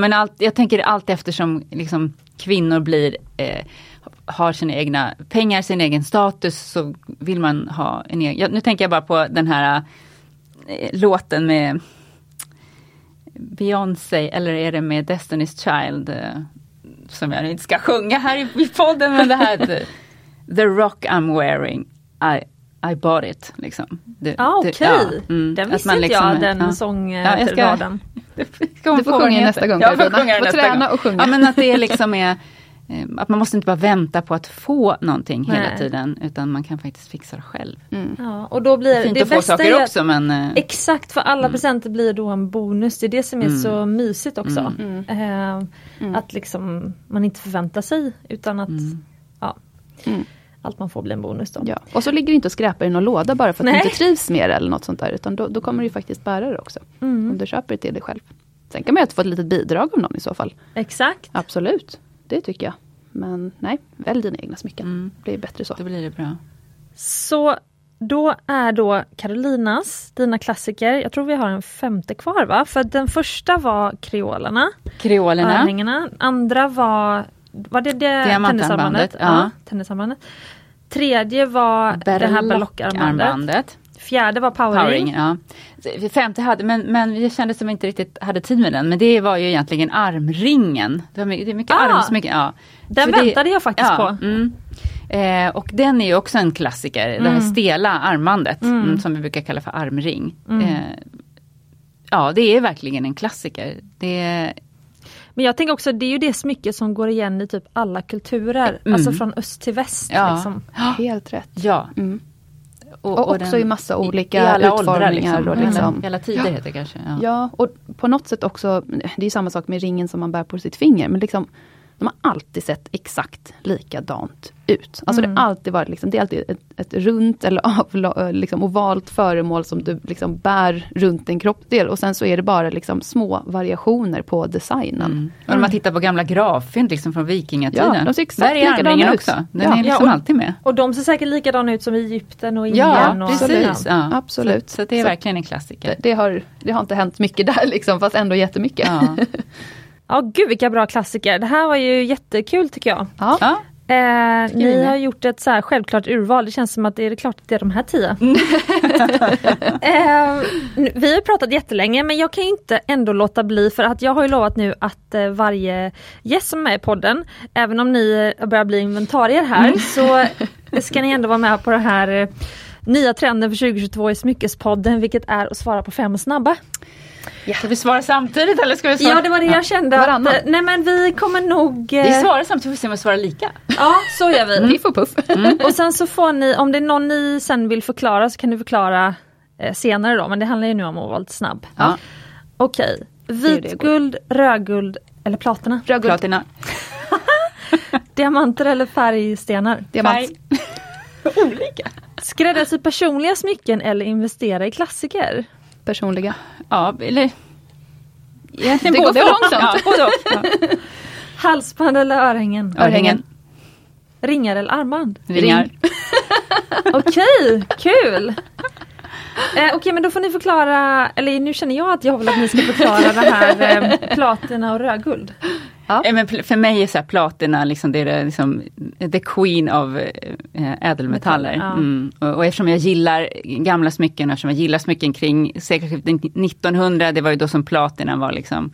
menar, allt, jag tänker allt eftersom liksom, kvinnor blir eh, har sina egna pengar, sin egen status så vill man ha en egen. Ja, nu tänker jag bara på den här eh, låten med Beyoncé eller är det med Destiny's Child? eh, Som jag inte ska sjunga här i, podden men det här the, the rock I'm wearing I, I bought it. Liksom. Det, det- okej, ja, mm, den visste inte liksom, jag, den ja. sångraden. Ja, Du får sjunga nästa gång, Jag får sjunga nästa träna gång. och sjunga. Ja men att det liksom är att man måste inte bara vänta på att få någonting hela Nej. tiden utan man kan faktiskt fixa det själv. Mm. Ja, och då blir Fint det att få bästa saker är att- också men eh, Exakt, för alla presenter blir då en bonus. Det är det som är Mm. så mysigt också. Mm. Eh, Mm. Att liksom man inte förväntar sig utan att Mm. ja, Mm. allt man får blir en bonus då. Ja. Och så ligger det inte och skräpar i någon låda bara för att Nej. du inte trivs med det eller något sånt där. Utan då, då kommer du ju faktiskt bära det också. Mm. Om du köper det till dig själv. Sen kan man ju få ett litet bidrag av någon i så fall. Exakt. Absolut, det tycker jag. Men nej, välj dina egna smycken. Mm. Det blir bättre så. då blir det bra. Så då är då Carolinas, dina klassiker, jag tror vi har en femte kvar va? För den första var kreolerna, Kreolerna. örningarna. Andra var, var det, det tennisarmbandet? ja. tennisarmbandet. Tredje var det här berlockarmbandet. Fjärde var powering. Powering, ja. Femte hade, men, men vi kände som vi inte riktigt hade tid med den. Men det var ju egentligen armringen. Det, var mycket, det är mycket Ah, armsmycken. Ja. Den Så det- väntade jag faktiskt ja, på. Mm. Eh, och den är ju också en klassiker, det här Mm. stela armbandet Mm. mm, som vi brukar kalla för armring. Mm. Eh, ja, det är verkligen en klassiker. Det är, Men jag tänker också, det är ju det smycke som går igen i typ alla kulturer. Mm. Alltså från öst till väst. Ja. Liksom. Helt rätt. ja. Mm. Och också i massa olika i alla utformningar liksom. och liksom- Alla, alla tider heter det kanske. Ja. Ja, och på något sätt också, det är samma sak med ringen som man bär på sitt finger, men liksom de har alltid sett exakt likadant ut. Alltså Mm. det har alltid varit liksom, det är alltid ett, ett runt eller avla, liksom ovalt föremål som du liksom bär runt en kroppsdel och sen så är det bara liksom små variationer på designen. Mm. Och om man tittar på gamla graffynd liksom från vikingatiden. Ja, de ser exakt Där är armringen ut. också. Den Ja. är liksom Ja, och- alltid med. Och de ser säkert likadana ut som i Egypten och Indien. Ja, och precis. Ja. Absolut. Så, så det är Så- verkligen en klassiker. Det, det, har, det har inte hänt mycket där liksom, fast ändå jättemycket. Ja. Ja, gud vilka bra klassiker. Det här var ju jättekul tycker jag. Ja. Ja. Eh, ni har gjort ett så här självklart urval. Det känns som att det är klart att det är de här tio. eh, nu- vi har pratat jättelänge men jag kan ju inte ändå låta bli för att jag har ju lovat nu att eh, varje gäst som är med i podden, även om ni eh, börjar bli inventarier här, så ska ni ändå vara med på det här eh, nya trenden för 2022 i Smyckespodden, vilket är att svara på fem snabba. Ska vi svara samtidigt eller ska vi svara? Ja, det var det jag kände. Att, Varannan. eh, nej men vi kommer nog... eh, Vi svarar samtidigt, vi får se om vi svarar lika. Ja, så gör vi. Piff och puff. Och sen så får ni, om det är någon ni sen vill förklara så kan ni förklara eh, senare då, men det handlar ju nu om att vara lite snabb. Ja. Okej, vitguld, rödguld eller platina? Rödguld, Platina. Diamanter eller färgstenar? diamant. Olika. Skräddarsy personliga smycken eller investera i klassiker? Personliga. Ja, eller egentligen Det går både för och. långsamt. Ja, både och. Ja. Halsband eller örhängen? Örhängen. Ringar eller armband? Ringar. Okej, kul! Eh, Okej men då får ni förklara, eller nu känner jag att jag vill att ni ska förklara det här eh, platina och rödguld. Ja, men pl- för mig är så här platina liksom, det är det, liksom, the queen of eh, ädelmetaller. Metaller, ja. mm. och, och eftersom jag gillar gamla smycken, eftersom jag gillar smycken kring sekelskiftet 1900, det var ju då som platina var liksom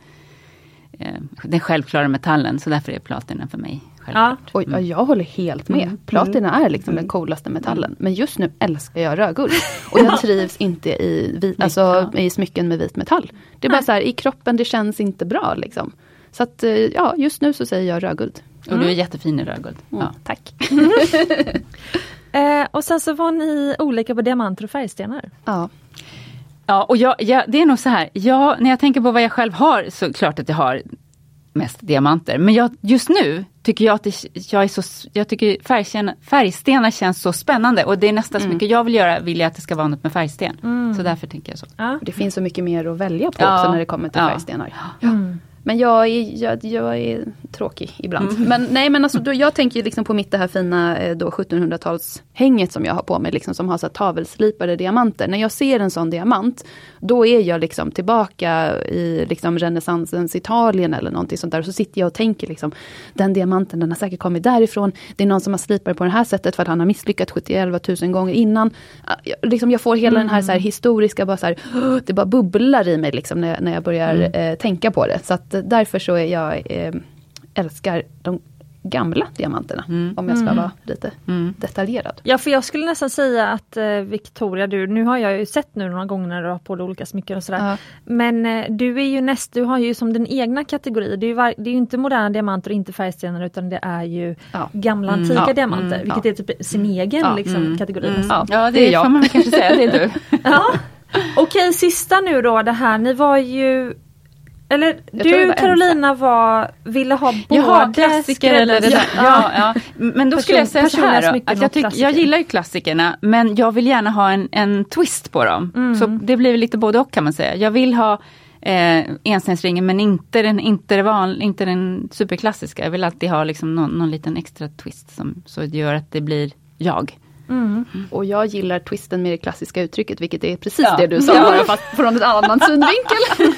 eh, den självklara metallen, så därför är platina för mig. Ja. Självklart. Ja, jag håller helt med. Mm. Platina är liksom den coolaste metallen. Men just nu älskar jag rödguld. Och jag trivs inte i, vit, alltså, i smycken med vit metall. Det är bara så här, i kroppen, det känns inte bra liksom. Så att eh, ja, just nu så säger jag rödguld. Och du är jättefin i rödguld. Mm, Ja. Tack. Eh, och sen så var ni olika på diamanter och färgstenar. Ja. Ja, och jag, jag, det är nog så här, jag, när jag tänker på vad jag själv har, så klart att jag har mest diamanter. Men jag, just nu tycker jag att det, jag är så, jag tycker färgstenar, färgstenar känns så spännande. Och det är nästan så mycket jag vill göra, vill jag att det ska vara något med färgsten. Så därför tänker jag så. Ja. Det finns så mycket mer att välja på Ja. också när det kommer till Ja. färgstenar. Mm. Men jag är, jag, jag är tråkig ibland. Mm. Men nej men alltså då, jag tänker liksom på mitt det här fina eh, 1700-talshänget som jag har på mig, liksom, som har så tavelslipade diamanter. När jag ser en sån diamant, då är jag liksom tillbaka i liksom renässansens Italien eller någonting sånt där. Så sitter jag och tänker liksom, den diamanten den har säkert kommit därifrån. Det är någon som har slipat på det här sättet för att han har misslyckats 71 000 gånger innan. Jag, liksom, jag får hela mm. den här, så här, historiska, bara så här, det bara bubblar i mig liksom, när, när jag börjar mm. eh, tänka på det. Så att därför så är jag eh, älskar de gamla diamanterna. Mm. Om jag ska mm. vara lite mm. detaljerad. Ja för jag skulle nästan säga att eh, Victoria, du, nu har jag ju sett nu några gånger när du har på dig olika smycken och sådär. Ja. Men eh, du är ju näst, du har ju som din egna kategori. Det är ju, var, det är inte moderna diamanter och inte färgstenar utan det är ju ja. gamla mm. antika diamanter. Vilket är typ sin egen liksom, kategori. Ja. ja det, är jag. får man kanske säga, det är du. ja. Okej sista nu då det här, ni var ju eller du Carolina var, ville ha både Jaha, klassiker eller det där. Ja, ja. Men då Person, skulle jag säga så här då, att jag, tyck, jag gillar ju klassikerna men jag vill gärna ha en, en twist på dem. Mm. Så det blir lite både och kan man säga. Jag vill ha eh, enstensringen men inte den, inte, det van, inte den superklassiska. Jag vill alltid ha liksom någon, någon liten extra twist som så gör att det blir jag. Mm. Och jag gillar twisten med det klassiska uttrycket, vilket är precis ja. det du sa, bara fast från en annan synvinkel.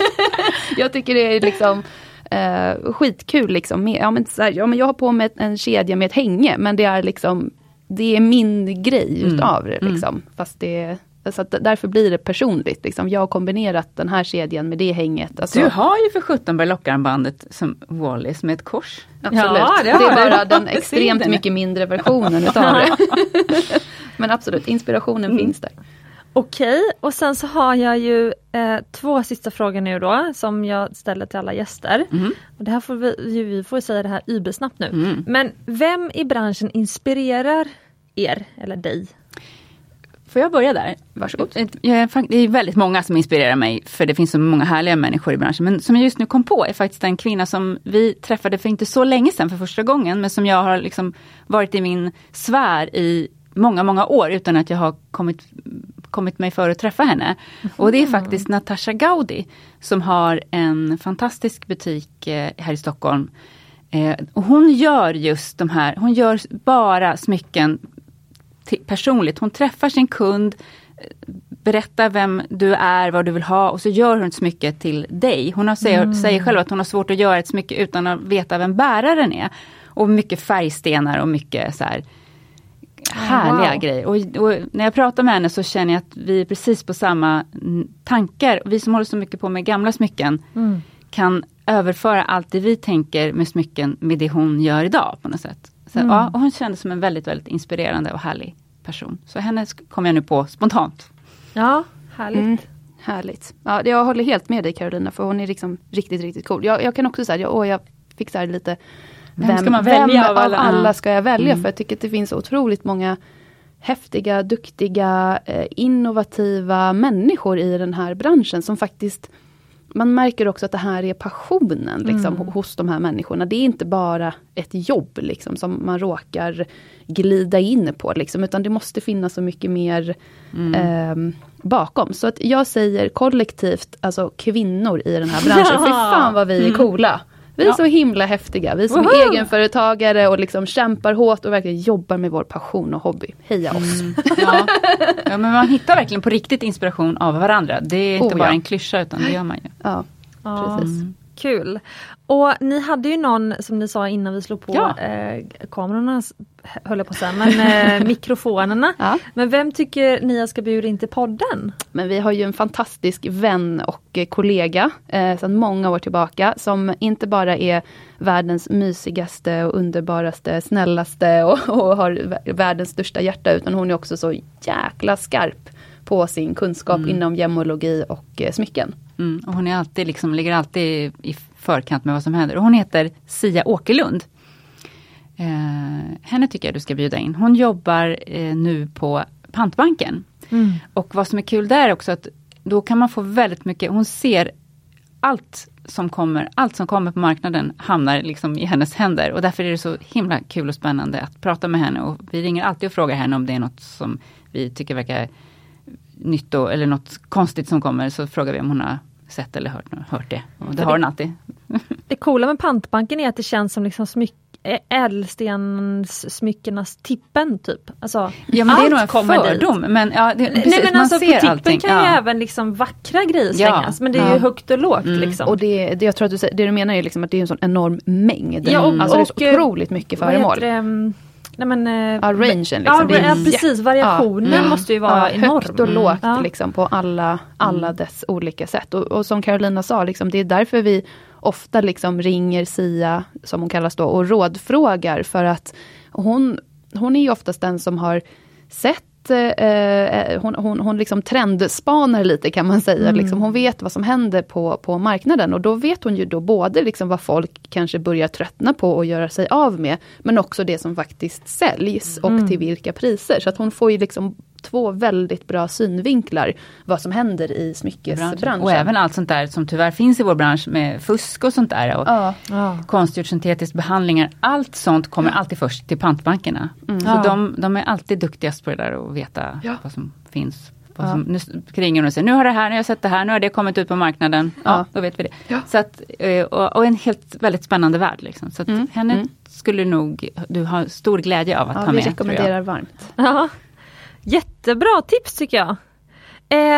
jag tycker det är liksom eh, skitkul. Liksom. Ja, men så här, ja, men jag har på mig en kedja med ett hänge, men det är liksom det är min grej mm. utav det. Mm. Liksom. Fast det så därför blir det personligt. Liksom. Jag har kombinerat den här kedjan med det hänget. Alltså. Du har ju för sjutton berlockarmbandet som Wallis med ett kors. Absolut. Ja, det, det är bara den extremt mycket mindre versionen utav det. Men absolut, inspirationen mm. finns där. Okej, och sen så har jag ju eh, två sista frågor nu då som jag ställer till alla gäster. Mm. Och det här får vi, vi får säga det här übersnabbt nu. Mm. Men vem i branschen inspirerar er eller dig Får jag börja där? Varsågod. Det är väldigt många som inspirerar mig, för det finns så många härliga människor i branschen. Men som jag just nu kom på är faktiskt en kvinna som vi träffade för inte så länge sedan för första gången, men som jag har liksom varit i min sfär i många, många år utan att jag har kommit, kommit mig för att träffa henne. Och det är faktiskt Natasha Gaudi som har en fantastisk butik eh, här i Stockholm. Eh, och hon gör just de här, hon gör bara smycken personligt. Hon träffar sin kund, berättar vem du är, vad du vill ha och så gör hon ett smycke till dig. Hon har, säger, mm. säger själv att hon har svårt att göra ett smycke utan att veta vem bäraren är. Och mycket färgstenar och mycket så här härliga wow. grejer. Och, och, när jag pratar med henne så känner jag att vi är precis på samma tankar. Vi som håller så mycket på med gamla smycken mm. kan överföra allt det vi tänker med smycken med det hon gör idag på något sätt. Så, mm. ja, och hon kändes som en väldigt, väldigt inspirerande och härlig person. Så henne kom jag nu på spontant. Ja, härligt. Mm. Härligt. Ja, jag håller helt med dig Carolina, för hon är liksom riktigt, riktigt cool. Jag, jag kan också säga, jag, jag fick så lite vem, vem ska man välja vem av alla, alla ska jag välja? Mm. För jag tycker att det finns otroligt många häftiga, duktiga, eh, innovativa människor i den här branschen som faktiskt man märker också att det här är passionen liksom, mm. hos de här människorna. Det är inte bara ett jobb liksom, som man råkar glida in på. Liksom, utan det måste finnas så mycket mer mm. eh, bakom. Så att jag säger kollektivt, alltså kvinnor i den här branschen, fy fan vad vi är mm. Vi är ja. så himla häftiga, vi som är egenföretagare och liksom kämpar hårt och verkligen jobbar med vår passion och hobby. Heja oss! Mm. Ja. ja. men man hittar verkligen på riktigt inspiration av varandra. Det är inte oh, bara en klyscha utan det gör man ju. Ja, precis. Mm. Kul! Och ni hade ju någon, som ni sa innan vi slog på ja. eh, kamerorna, höll jag på att säga, men eh, mikrofonerna. Ja. Men vem tycker ni jag ska bjuda in till podden? Men vi har ju en fantastisk vän och kollega eh, sedan många år tillbaka som inte bara är världens mysigaste och underbaraste, snällaste och, och har världens största hjärta utan hon är också så jäkla skarp på sin kunskap mm. inom gemologi och eh, smycken. Mm, och hon är alltid, liksom, ligger alltid i förkant med vad som händer. Och hon heter Sia Åkerlund. Eh, henne tycker jag du ska bjuda in. Hon jobbar eh, nu på Pantbanken. Mm. Och vad som är kul där också att då kan man få väldigt mycket, hon ser allt som kommer, allt som kommer på marknaden hamnar liksom i hennes händer. Och därför är det så himla kul och spännande att prata med henne. Och vi ringer alltid och frågar henne om det är något som vi tycker verkar nytt då, eller något konstigt som kommer. Så frågar vi om hon har sett eller hört, hört det. Och det har hon alltid Det coola med pantbanken är att det känns som liksom smyck ädelstenssmyckenas tippen typ. Alltså, Ja men det är nog en dit. fördom. Men, ja, det, Nej precis, men man alltså på ser tippen allting. kan ju ja. även liksom vackra grejer Ja. slängas men det är ju Ja. högt och lågt Mm. liksom. Och det, det, jag tror att du, det du menar är liksom att det är en sån enorm mängd. Ja, och- alltså det är och, så otroligt mycket Vad föremål. Mm, Nej, men, eh, Ja, rangen liksom. Ja, ja precis, variationen Ja. måste ju vara ja, enorm. Högt och lågt Ja. liksom, på alla, alla dess olika sätt. Och, och som Carolina sa, liksom, det är därför vi ofta liksom ringer Sia, som hon kallas då, och rådfrågar. För att hon, hon är ju oftast den som har sett Eh, hon hon, hon liksom trendspanar lite kan man säga. Mm. Liksom, hon vet vad som händer på, på marknaden och då vet hon ju då både liksom vad folk kanske börjar tröttna på och göra sig av med. Men också det som faktiskt säljs och Mm. till vilka priser. Så att hon får ju liksom två väldigt bra synvinklar vad som händer i smyckesbranschen. Och även allt sånt där som tyvärr finns i vår bransch med fusk och sånt där. Och Ja, Ja. konstgjord syntetisk behandlingar. Allt sånt kommer alltid först till pantbankerna. Så Ja. de, de är alltid duktigast på det där och veta Ja. vad som finns. Vad Ja. som, nu ringer hon och säger nu har det här, nu har jag sett det här, nu har det kommit ut på marknaden. Ja, Ja. då vet vi det. Ja. Så att, eh, och, och en helt väldigt spännande värld. Liksom. Så att Mm. henne Mm. skulle nog du ha stor glädje av att ja ta vi med. jag. rekommenderar varmt. Ja. Jättebra tips tycker jag.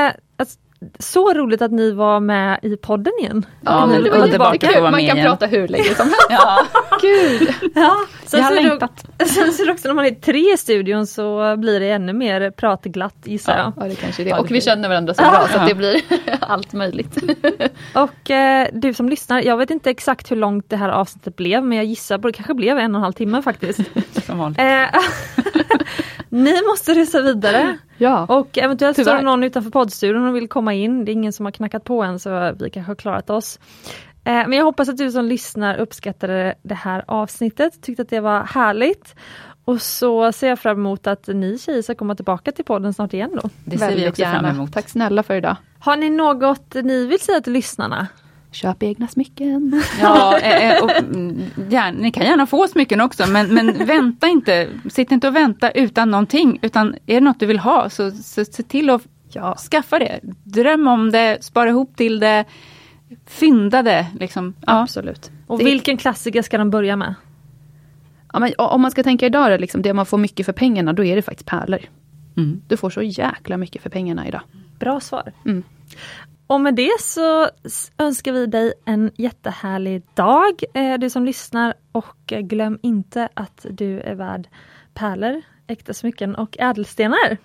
Eh, alltså, så roligt att ni var med i podden igen. Ja, men det var vara Man kan igen. prata hur länge som helst. Ja, Gud! Ja, sen jag har så längtat. Sen så också när man är tre i studion så blir det ännu mer pratglatt gissar jag. Ja, det kanske är det. Och vi känner varandra så bra så att det blir allt möjligt. Och eh, du som lyssnar, jag vet inte exakt hur långt det här avsnittet blev men jag gissar på det kanske blev en och en halv timme faktiskt. som vanligt. Ni måste resa vidare Ja. och eventuellt står Tyvärr. det någon utanför poddstudion och vill komma in. Det är ingen som har knackat på än så vi kanske har klarat oss. Eh, men jag hoppas att du som lyssnar uppskattade det här avsnittet, tyckte att det var härligt. Och så ser jag fram emot att ni tjejer ska komma tillbaka till podden snart igen då. Det ser vi Väldigt också fram gärna. emot. Tack snälla för idag. Har ni något ni vill säga till lyssnarna? Köp egna smycken. Ja, eh, eh, och, mm, gärna, ni kan gärna få smycken också men, men vänta inte, sitt inte och vänta utan någonting. Utan är det något du vill ha så, så se till att Ja. skaffa det. Dröm om det, spara ihop till det, fynda det. Liksom. Ja. Absolut. Och Det- vilken klassiker ska de börja med? Ja, men om man ska tänka idag, liksom, det man får mycket för pengarna, då är det faktiskt pärlor. Mm. Du får så jäkla mycket för pengarna idag. Bra svar. Mm. Och med det så önskar vi dig en jättehärlig dag, eh, du som lyssnar. Och eh, glöm inte att du är värd pärlor, äkta smycken och ädelstenar.